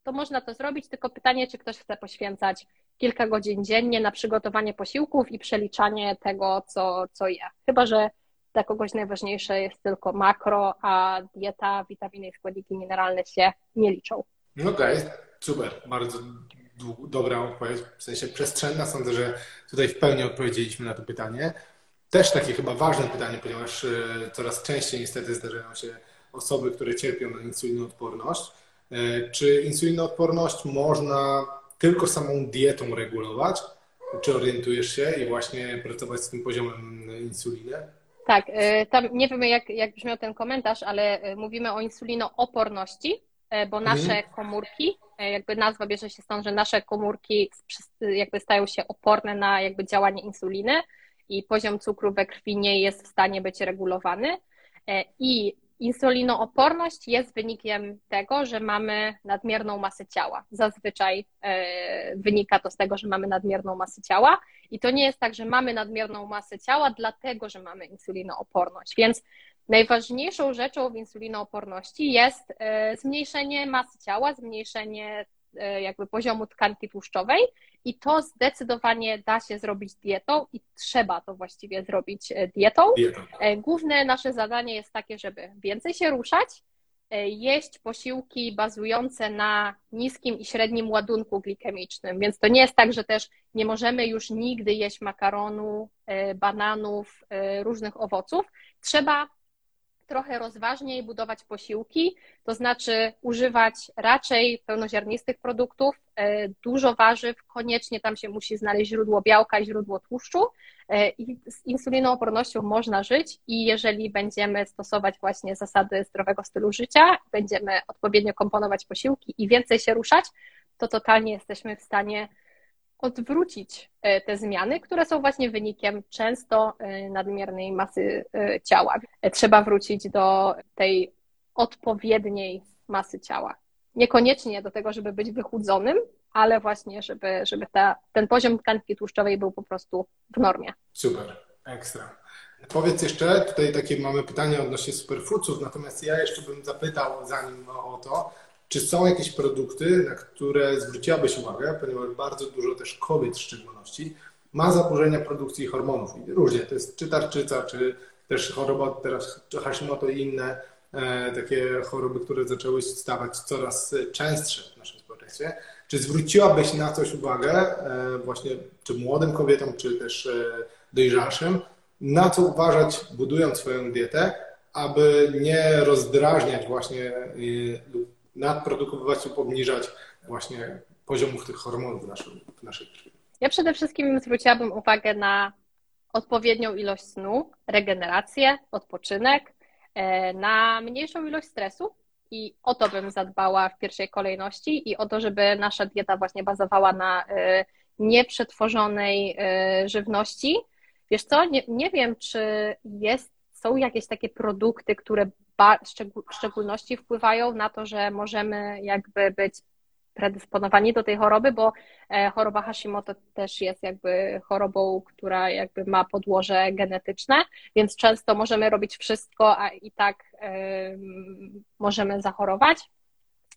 to można to zrobić, tylko pytanie, czy ktoś chce poświęcać kilka godzin dziennie na przygotowanie posiłków i przeliczanie tego, co, co je. Chyba, że dla kogoś najważniejsze jest tylko makro, a dieta, witaminy i składniki mineralne się nie liczą. Okej, okay, super, bardzo dobra odpowiedź, w sensie przestrzenna. Sądzę, że tutaj w pełni odpowiedzieliśmy na to pytanie. Też takie chyba ważne pytanie, ponieważ e, coraz częściej niestety zdarzają się osoby, które cierpią na insulinoodporność. E, czy insulinoodporność można tylko samą dietą regulować? Czy orientujesz się i właśnie pracować z tym poziomem insuliny? Tak, e, tam nie wiemy jak, jak brzmiał ten komentarz, ale mówimy o insulinooporności, bo nasze mhm. komórki, jakby nazwa bierze się stąd, że nasze komórki jakby stają się oporne na jakby działanie insuliny i poziom cukru we krwi nie jest w stanie być regulowany. E, I insulinooporność jest wynikiem tego, że mamy nadmierną masę ciała. Zazwyczaj e, wynika to z tego, że mamy nadmierną masę ciała. I to nie jest tak, że mamy nadmierną masę ciała, dlatego że mamy insulinooporność. Więc najważniejszą rzeczą w insulinooporności jest e, zmniejszenie masy ciała, zmniejszenie jakby poziomu tkanki tłuszczowej i to zdecydowanie da się zrobić dietą i trzeba to właściwie zrobić e, dietą. E, główne nasze zadanie jest takie, żeby więcej się ruszać, jeść posiłki bazujące na niskim i średnim ładunku glikemicznym, więc to nie jest tak, że też nie możemy już nigdy jeść makaronu, bananów, różnych owoców. Trzeba trochę rozważniej budować posiłki, to znaczy używać raczej pełnoziarnistych produktów, dużo warzyw, koniecznie tam się musi znaleźć źródło białka źródło tłuszczu i z insulinoopornością można żyć i jeżeli będziemy stosować właśnie zasady zdrowego stylu życia, będziemy odpowiednio komponować posiłki i więcej się ruszać, to totalnie jesteśmy w stanie odwrócić e, te zmiany, które są właśnie wynikiem często e, nadmiernej masy e, ciała. Trzeba wrócić do tej odpowiedniej masy ciała. Niekoniecznie do tego, żeby być wychudzonym, ale właśnie, żeby, żeby ta, ten poziom tkanki tłuszczowej był po prostu w normie. Super, ekstra. Powiedz jeszcze, tutaj takie mamy pytanie odnośnie superfoodsów, natomiast ja jeszcze bym zapytał, zanim o to, czy są jakieś produkty, na które zwróciłabyś uwagę, ponieważ bardzo dużo też kobiet w szczególności ma zaburzenia produkcji hormonów. I różnie, to jest czy tarczyca, czy też choroba teraz Hashimoto i inne e, takie choroby, które zaczęły stawać coraz częstsze w naszym społeczeństwie. Czy zwróciłabyś na coś uwagę, e, właśnie czy młodym kobietom, czy też e, dojrzalszym, na co uważać, budując swoją dietę, aby nie rozdrażniać właśnie lub nadprodukować lub obniżać właśnie poziomów tych hormonów w, naszym, w naszej krwi. Ja przede wszystkim zwróciłabym uwagę na odpowiednią ilość snu, regenerację, odpoczynek, e, na mniejszą ilość stresu i o to bym zadbała w pierwszej kolejności i o to, żeby nasza dieta właśnie bazowała na e, nieprzetworzonej e, żywności. Wiesz co, nie, nie wiem, czy jest, są jakieś takie produkty, które w szczególności wpływają na to, że możemy jakby być predysponowani do tej choroby, bo e, choroba Hashimoto też jest jakby chorobą, która jakby ma podłoże genetyczne, więc często możemy robić wszystko, a i tak możemy zachorować.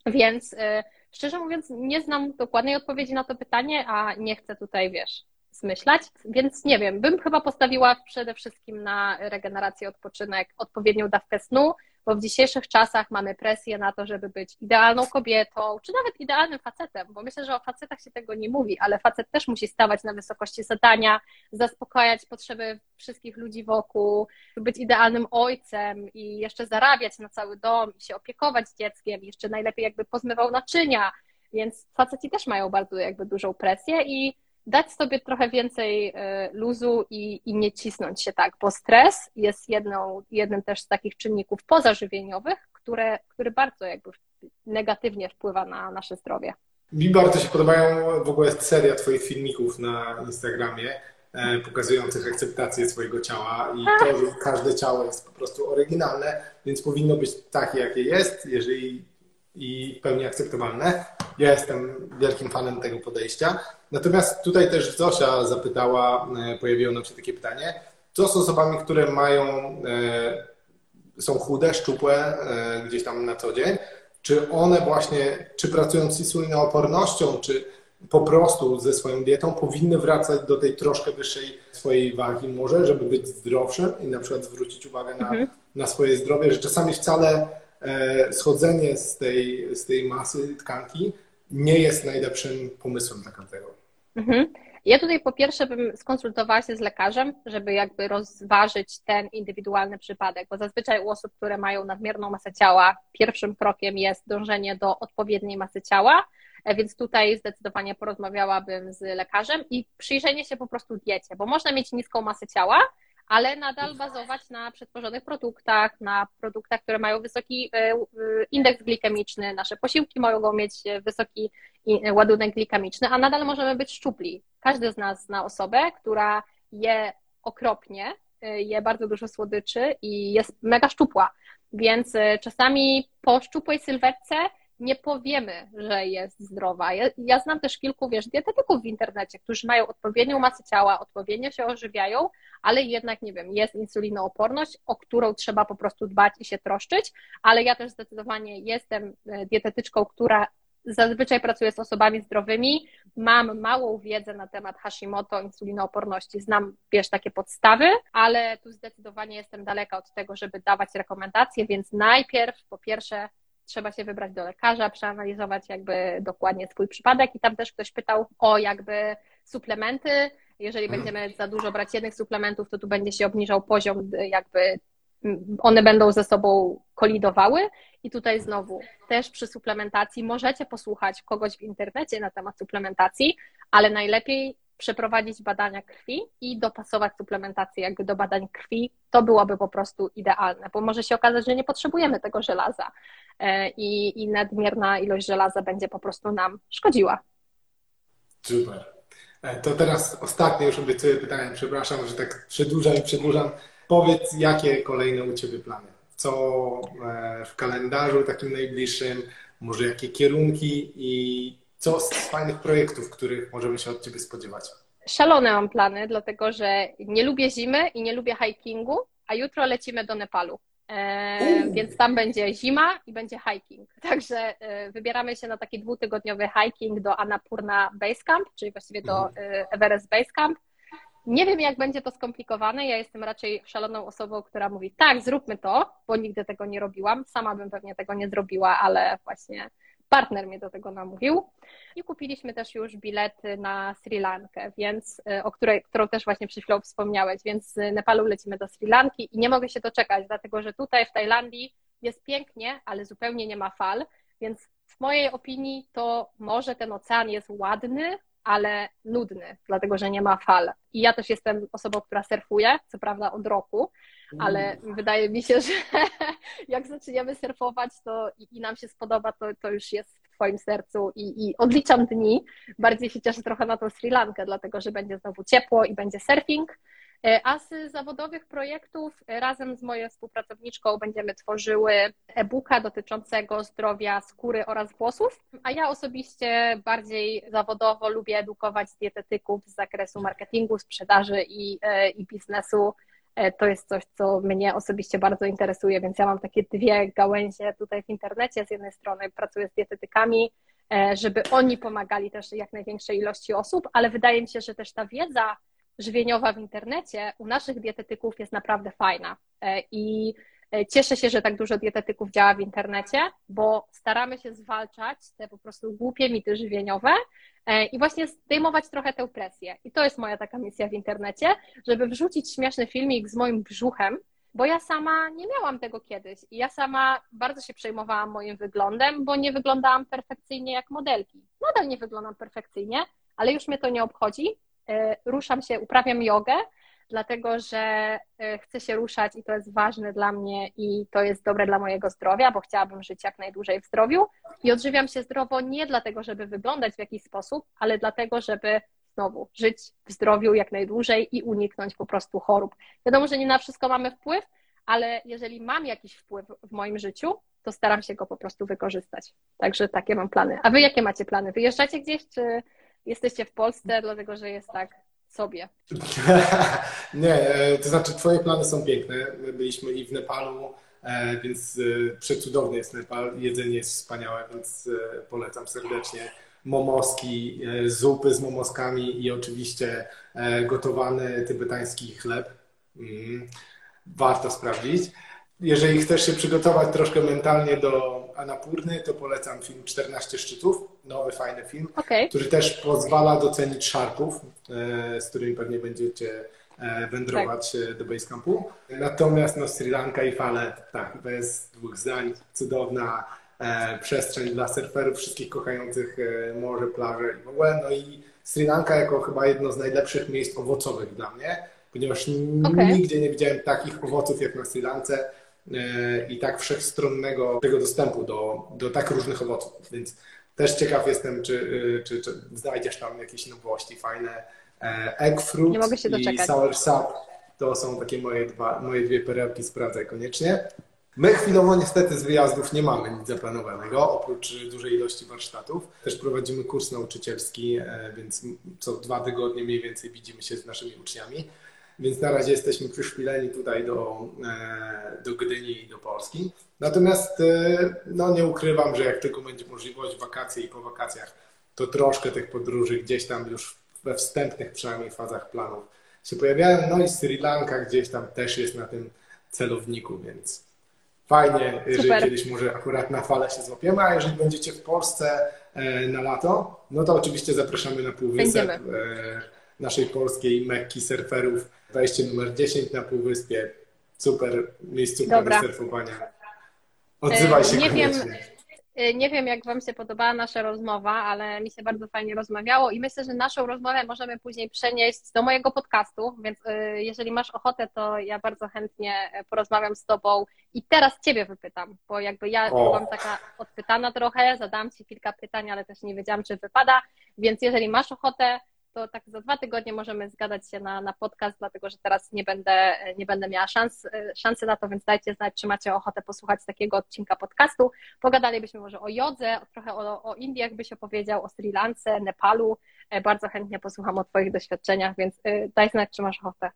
Więc e, szczerze mówiąc, nie znam dokładnej odpowiedzi na to pytanie, a nie chcę tutaj, wiesz, zmyślać, więc nie wiem, bym chyba postawiła przede wszystkim na regenerację, odpoczynek, odpowiednią dawkę snu, bo w dzisiejszych czasach mamy presję na to, żeby być idealną kobietą, czy nawet idealnym facetem, bo myślę, że o facetach się tego nie mówi, ale facet też musi stawać na wysokości zadania, zaspokajać potrzeby wszystkich ludzi wokół, być idealnym ojcem i jeszcze zarabiać na cały dom i się opiekować dzieckiem, jeszcze najlepiej jakby pozmywał naczynia, więc faceci też mają bardzo jakby dużą presję i dać sobie trochę więcej e, luzu i, i nie cisnąć się tak, bo stres jest jedną, jednym też z takich czynników pozażywieniowych, które, który bardzo jakby negatywnie wpływa na nasze zdrowie. Mi bardzo się podobają w ogóle seria Twoich filmików na Instagramie e, pokazujących akceptację swojego ciała i to, że każde ciało jest po prostu oryginalne, więc powinno być takie, jakie jest, jeżeli i pełni akceptowalne. Ja jestem wielkim fanem tego podejścia. Natomiast tutaj też Zosia zapytała, e, pojawiło nam się takie pytanie, co z osobami, które mają, e, są chude, szczupłe e, gdzieś tam na co dzień, czy one właśnie, czy pracując z insulinoopornością, czy po prostu ze swoją dietą powinny wracać do tej troszkę wyższej swojej wagi może, żeby być zdrowszym i na przykład zwrócić uwagę na, mhm. na swoje zdrowie, że czasami wcale schodzenie z tej, z tej masy tkanki nie jest najlepszym pomysłem dla każdego. Mhm. Ja tutaj po pierwsze bym skonsultowała się z lekarzem, żeby jakby rozważyć ten indywidualny przypadek, bo zazwyczaj u osób, które mają nadmierną masę ciała, pierwszym krokiem jest dążenie do odpowiedniej masy ciała, e, więc tutaj zdecydowanie porozmawiałabym z lekarzem i przyjrzenie się po prostu diecie, bo można mieć niską masę ciała, ale nadal bazować na przetworzonych produktach, na produktach, które mają wysoki e, e, indeks glikemiczny. Nasze posiłki mogą mieć wysoki ładunek glikemiczny, a nadal możemy być szczupli. Każdy z nas zna osobę, która je okropnie, e, je bardzo dużo słodyczy i jest mega szczupła. Więc czasami po szczupłej sylwetce nie powiemy, że jest zdrowa. Ja, ja, znam też kilku, wiesz, dietetyków w internecie, którzy mają odpowiednią masę ciała, odpowiednio się ożywiają, ale jednak, nie wiem, jest insulinooporność, o którą trzeba po prostu dbać i się troszczyć, ale ja też zdecydowanie jestem e, dietetyczką, która zazwyczaj pracuję z osobami zdrowymi, mam małą wiedzę na temat Hashimoto, insulinooporności, znam, wiesz, takie podstawy, ale tu zdecydowanie jestem daleka od tego, żeby dawać rekomendacje, więc najpierw, po pierwsze, trzeba się wybrać do lekarza, przeanalizować jakby dokładnie swój przypadek i tam też ktoś pytał o jakby suplementy. Jeżeli będziemy za dużo brać jednych suplementów, to tu będzie się obniżał poziom jakby one będą ze sobą kolidowały. I tutaj znowu też przy suplementacji możecie posłuchać kogoś w internecie na temat suplementacji, ale najlepiej przeprowadzić badania krwi i dopasować suplementację jakby do badań krwi, to byłoby po prostu idealne, bo może się okazać, że nie potrzebujemy tego żelaza e, i, i nadmierna ilość żelaza będzie po prostu nam szkodziła. Super. E, to teraz ostatnie już obiecuję pytanie, przepraszam, że tak przedłużam i przedłużam. Powiedz, jakie kolejne u Ciebie plany? Co e, w kalendarzu takim najbliższym, może jakie kierunki i co z fajnych projektów, których możemy się od Ciebie spodziewać? Szalone mam plany, dlatego że nie lubię zimy i nie lubię hikingu, a jutro lecimy do Nepalu. E, więc tam będzie zima i będzie hiking. Także e, wybieramy się na taki dwutygodniowy hiking do Annapurna Base Camp, czyli właściwie do mhm. e, Everest Base Camp. Nie wiem, jak będzie to skomplikowane. Ja jestem raczej szaloną osobą, która mówi, tak, zróbmy to, bo nigdy tego nie robiłam. Sama bym pewnie tego nie zrobiła, ale właśnie partner mnie do tego namówił. I kupiliśmy też już bilety na Sri Lankę, więc, y, o której, którą też właśnie przed chwilą wspomniałeś, więc z Nepalu lecimy do Sri Lanki i nie mogę się doczekać, dlatego że tutaj w Tajlandii jest pięknie, ale zupełnie nie ma fal, więc w mojej opinii to może ten ocean jest ładny, ale nudny, dlatego że nie ma fal. I ja też jestem osobą, która surfuje, co prawda od roku, ale wydaje mi się, że jak zaczniemy surfować to i, i nam się spodoba, to, to już jest w Twoim sercu i, i odliczam dni. Bardziej się cieszę trochę na tą Sri Lankę, dlatego że będzie znowu ciepło i będzie surfing. E, a z zawodowych projektów razem z moją współpracowniczką będziemy tworzyły e-booka dotyczącego zdrowia skóry oraz włosów. A ja osobiście bardziej zawodowo lubię edukować dietetyków z zakresu marketingu, sprzedaży i, e, i biznesu E, to jest coś, co mnie osobiście bardzo interesuje, więc ja mam takie dwie gałęzie tutaj w internecie. Z jednej strony pracuję z dietetykami, żeby oni pomagali też jak największej ilości osób, ale wydaje mi się, że też ta wiedza żywieniowa w internecie u naszych dietetyków jest naprawdę fajna. E, I E, cieszę się, że tak dużo dietetyków działa w internecie, bo staramy się zwalczać te po prostu głupie mity żywieniowe e, i właśnie zdejmować trochę tę presję. I to jest moja taka misja w internecie, żeby wrzucić śmieszny filmik z moim brzuchem, bo ja sama nie miałam tego kiedyś i ja sama bardzo się przejmowałam moim wyglądem, bo nie wyglądałam perfekcyjnie jak modelki. Nadal nie wyglądam perfekcyjnie, ale już mnie to nie obchodzi. E, ruszam się, uprawiam jogę, dlatego że e, chcę się ruszać i to jest ważne dla mnie i to jest dobre dla mojego zdrowia, bo chciałabym żyć jak najdłużej w zdrowiu. I odżywiam się zdrowo nie dlatego, żeby wyglądać w jakiś sposób, ale dlatego, żeby znowu żyć w zdrowiu jak najdłużej i uniknąć po prostu chorób. Wiadomo, że nie na wszystko mamy wpływ, ale jeżeli mam jakiś wpływ w moim życiu, to staram się go po prostu wykorzystać. Także takie mam plany. A wy jakie macie plany? Wyjeżdżacie gdzieś, czy jesteście w Polsce, dlatego że jest tak sobie. nie, e, to znaczy twoje plany są piękne. My byliśmy i w Nepalu, e, więc e, przecudowny jest Nepal. Jedzenie jest wspaniałe, więc polecam serdecznie. Momoski, zupy z momoskami i oczywiście gotowany tybetański chleb. Mm, warto sprawdzić. Jeżeli chcesz się przygotować troszkę mentalnie do Anapurny, to polecam film 14 szczytów, nowy, fajny film, okay. który też pozwala docenić szarków, e, z którymi pewnie będziecie e, wędrować tak. E, do Basecampu. Natomiast no, Sri Lanka i fale, tak, bez dwóch zdań, cudowna przestrzeń dla surferów, wszystkich kochających morze, plaże i w ogóle. No i Sri Lanka jako chyba jedno z najlepszych miejsc owocowych dla mnie, ponieważ okay. nigdzie nie widziałem takich owoców jak na Sri Lance i tak wszechstronnego tego dostępu do, do tak różnych owoców. Więc też ciekaw jestem, czy, y, czy, czy znajdziesz tam jakieś nowości fajne. E, egg fruit i sour sap to są takie moje, dwa, moje dwie perełki, sprawdzaj koniecznie. My chwilowo niestety z wyjazdów nie mamy nic zaplanowanego, oprócz dużej ilości warsztatów. Też prowadzimy kurs nauczycielski, e, więc co dwa tygodnie mniej więcej widzimy się z naszymi uczniami. Więc na razie jesteśmy przyszpileni tutaj do, e, do Gdyni i do Polski. Natomiast e, no, nie ukrywam, że jak tylko będzie możliwość wakacje i po wakacjach, to troszkę tych podróży gdzieś tam już we wstępnych przynajmniej fazach planów się pojawiają. No i Sri Lanka gdzieś tam też jest na tym celowniku, więc fajnie, jeżeli Super. kiedyś może akurat na falę się złapiemy, a jeżeli będziecie w Polsce e, na lato, no to oczywiście zapraszamy na Półwysep naszej polskiej Mekki surferów wejście numer 10 na Półwyspie. super miejscówka do surfowania. Odzywaj się nie koniecznie. Wiem, Y, nie wiem, jak Wam się podobała nasza rozmowa, ale mi się bardzo fajnie rozmawiało i myślę, że naszą rozmowę możemy później przenieść do mojego podcastu, więc y, jeżeli masz ochotę, to ja bardzo chętnie porozmawiam z Tobą i teraz Ciebie wypytam, bo jakby ja o. byłam taka odpytana trochę, zadałam Ci kilka pytań, ale też nie wiedziałam, czy wypada, więc jeżeli masz ochotę, to tak za dwa tygodnie możemy zgadać się na, na podcast, dlatego że teraz nie będę, nie będę miała szans, szansy na to, więc dajcie znać, czy macie ochotę posłuchać takiego odcinka podcastu. Pogadalibyśmy może o jodze, trochę o, o Indiach byś opowiedział, o Sri Lance, Nepalu. E, bardzo chętnie posłucham o Twoich doświadczeniach, więc e, daj znać, czy masz ochotę.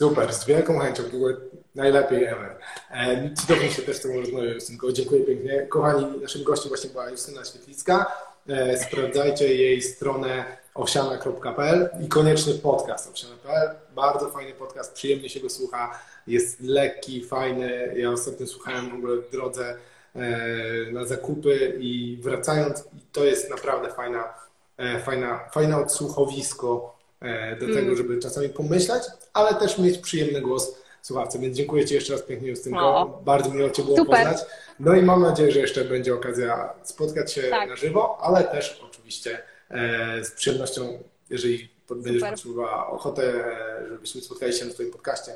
Super, z wielką chęcią, było najlepiej ever. E, cudownie się też z Tobą rozmawiam, Justynko. Dziękuję pięknie. Kochani, naszym gościem właśnie była Justyna Świetlicka. Sprawdzajcie jej stronę owsiana.pl i koniecznie podcast owsiana.pl. Bardzo fajny podcast, przyjemnie się go słucha, jest lekki, fajny. Ja ostatnio słuchałem w ogóle w drodze e, na zakupy i wracając, to jest naprawdę fajna, e, fajna, fajne odsłuchowisko e, do tego, mm. żeby czasami pomyśleć, ale też mieć przyjemny głos słuchawcy. Więc dziękuję Ci jeszcze raz pięknie, Justynko. Bardzo miło Cię było Super. poznać. No i mam nadzieję, że jeszcze będzie okazja spotkać się tak. na żywo, ale też oczywiście z przyjemnością, jeżeli będziesz potrzebowała ochotę, żebyśmy spotkali się na Twoim podcaście,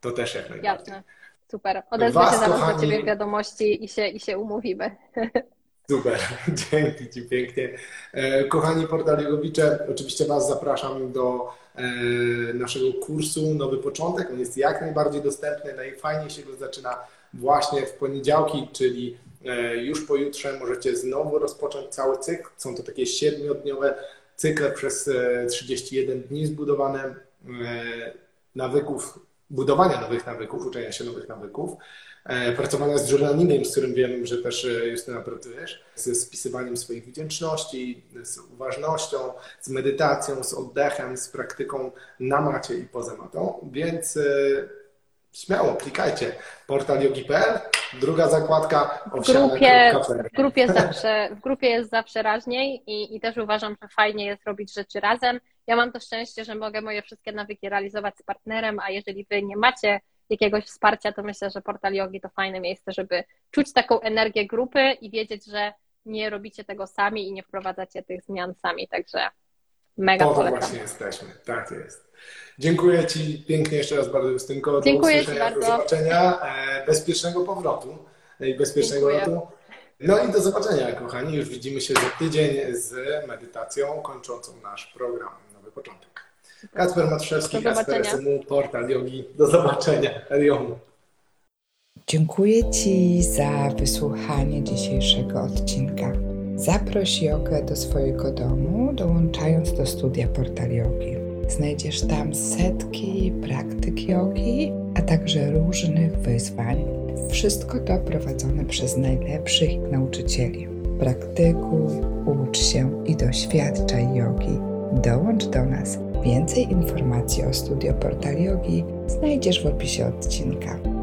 to też jak najbardziej. Jasne. Super. Odezwę Was, się zaraz kochani... do Ciebie wiadomości i się, i się umówimy. Super, dzięki Ci pięknie. E, kochani portaligowicze, oczywiście Was zapraszam do e, naszego kursu Nowy Początek. On jest jak najbardziej dostępny, najfajniej się go zaczyna właśnie w poniedziałki, czyli E, już pojutrze możecie znowu rozpocząć cały cykl. Są to takie siedmiodniowe cykle przez 31 e, dni zbudowane e, nawyków, budowania nowych nawyków, uczenia się nowych nawyków, pracowania z journalingiem, z którym wiem, że też Justyna pracujesz, ze spisywaniem swoich wdzięczności, z uważnością, z medytacją, z oddechem, z praktyką na macie i poza matą, więc Śmiało, klikajcie. Portal yogi.pl, druga zakładka w grupie, w grupie zawsze W grupie jest zawsze raźniej i, i też uważam, że fajnie jest robić rzeczy razem. Ja mam to szczęście, że mogę moje wszystkie nawyki realizować z partnerem, a jeżeli wy nie macie jakiegoś wsparcia, to myślę, że portal yogi to fajne miejsce, żeby czuć taką energię grupy i wiedzieć, że nie robicie tego sami i nie wprowadzacie tych zmian sami, także mega po to właśnie jesteśmy, tak jest. Dziękuję Ci pięknie jeszcze raz bardzo, Justynko. Dziękuję Ci bardzo. Do zobaczenia. E, bezpiecznego powrotu i bezpiecznego Dziękuję. lotu. No i do zobaczenia, kochani. Już widzimy się za tydzień z medytacją kończącą nasz program Nowy Początek. Kacper Matuszewski, Kacper SMU, Portal Yogi. Do zobaczenia. Elion. Dziękuję Ci za wysłuchanie dzisiejszego odcinka. Zaproś jogę do swojego domu, dołączając do studia Portal Yogi. Znajdziesz tam setki praktyk jogi, a także różnych wyzwań. Wszystko to prowadzone przez najlepszych nauczycieli. Praktykuj, ucz się i doświadczaj jogi. Dołącz do nas. Więcej informacji o studio Portal Yogi znajdziesz w opisie odcinka.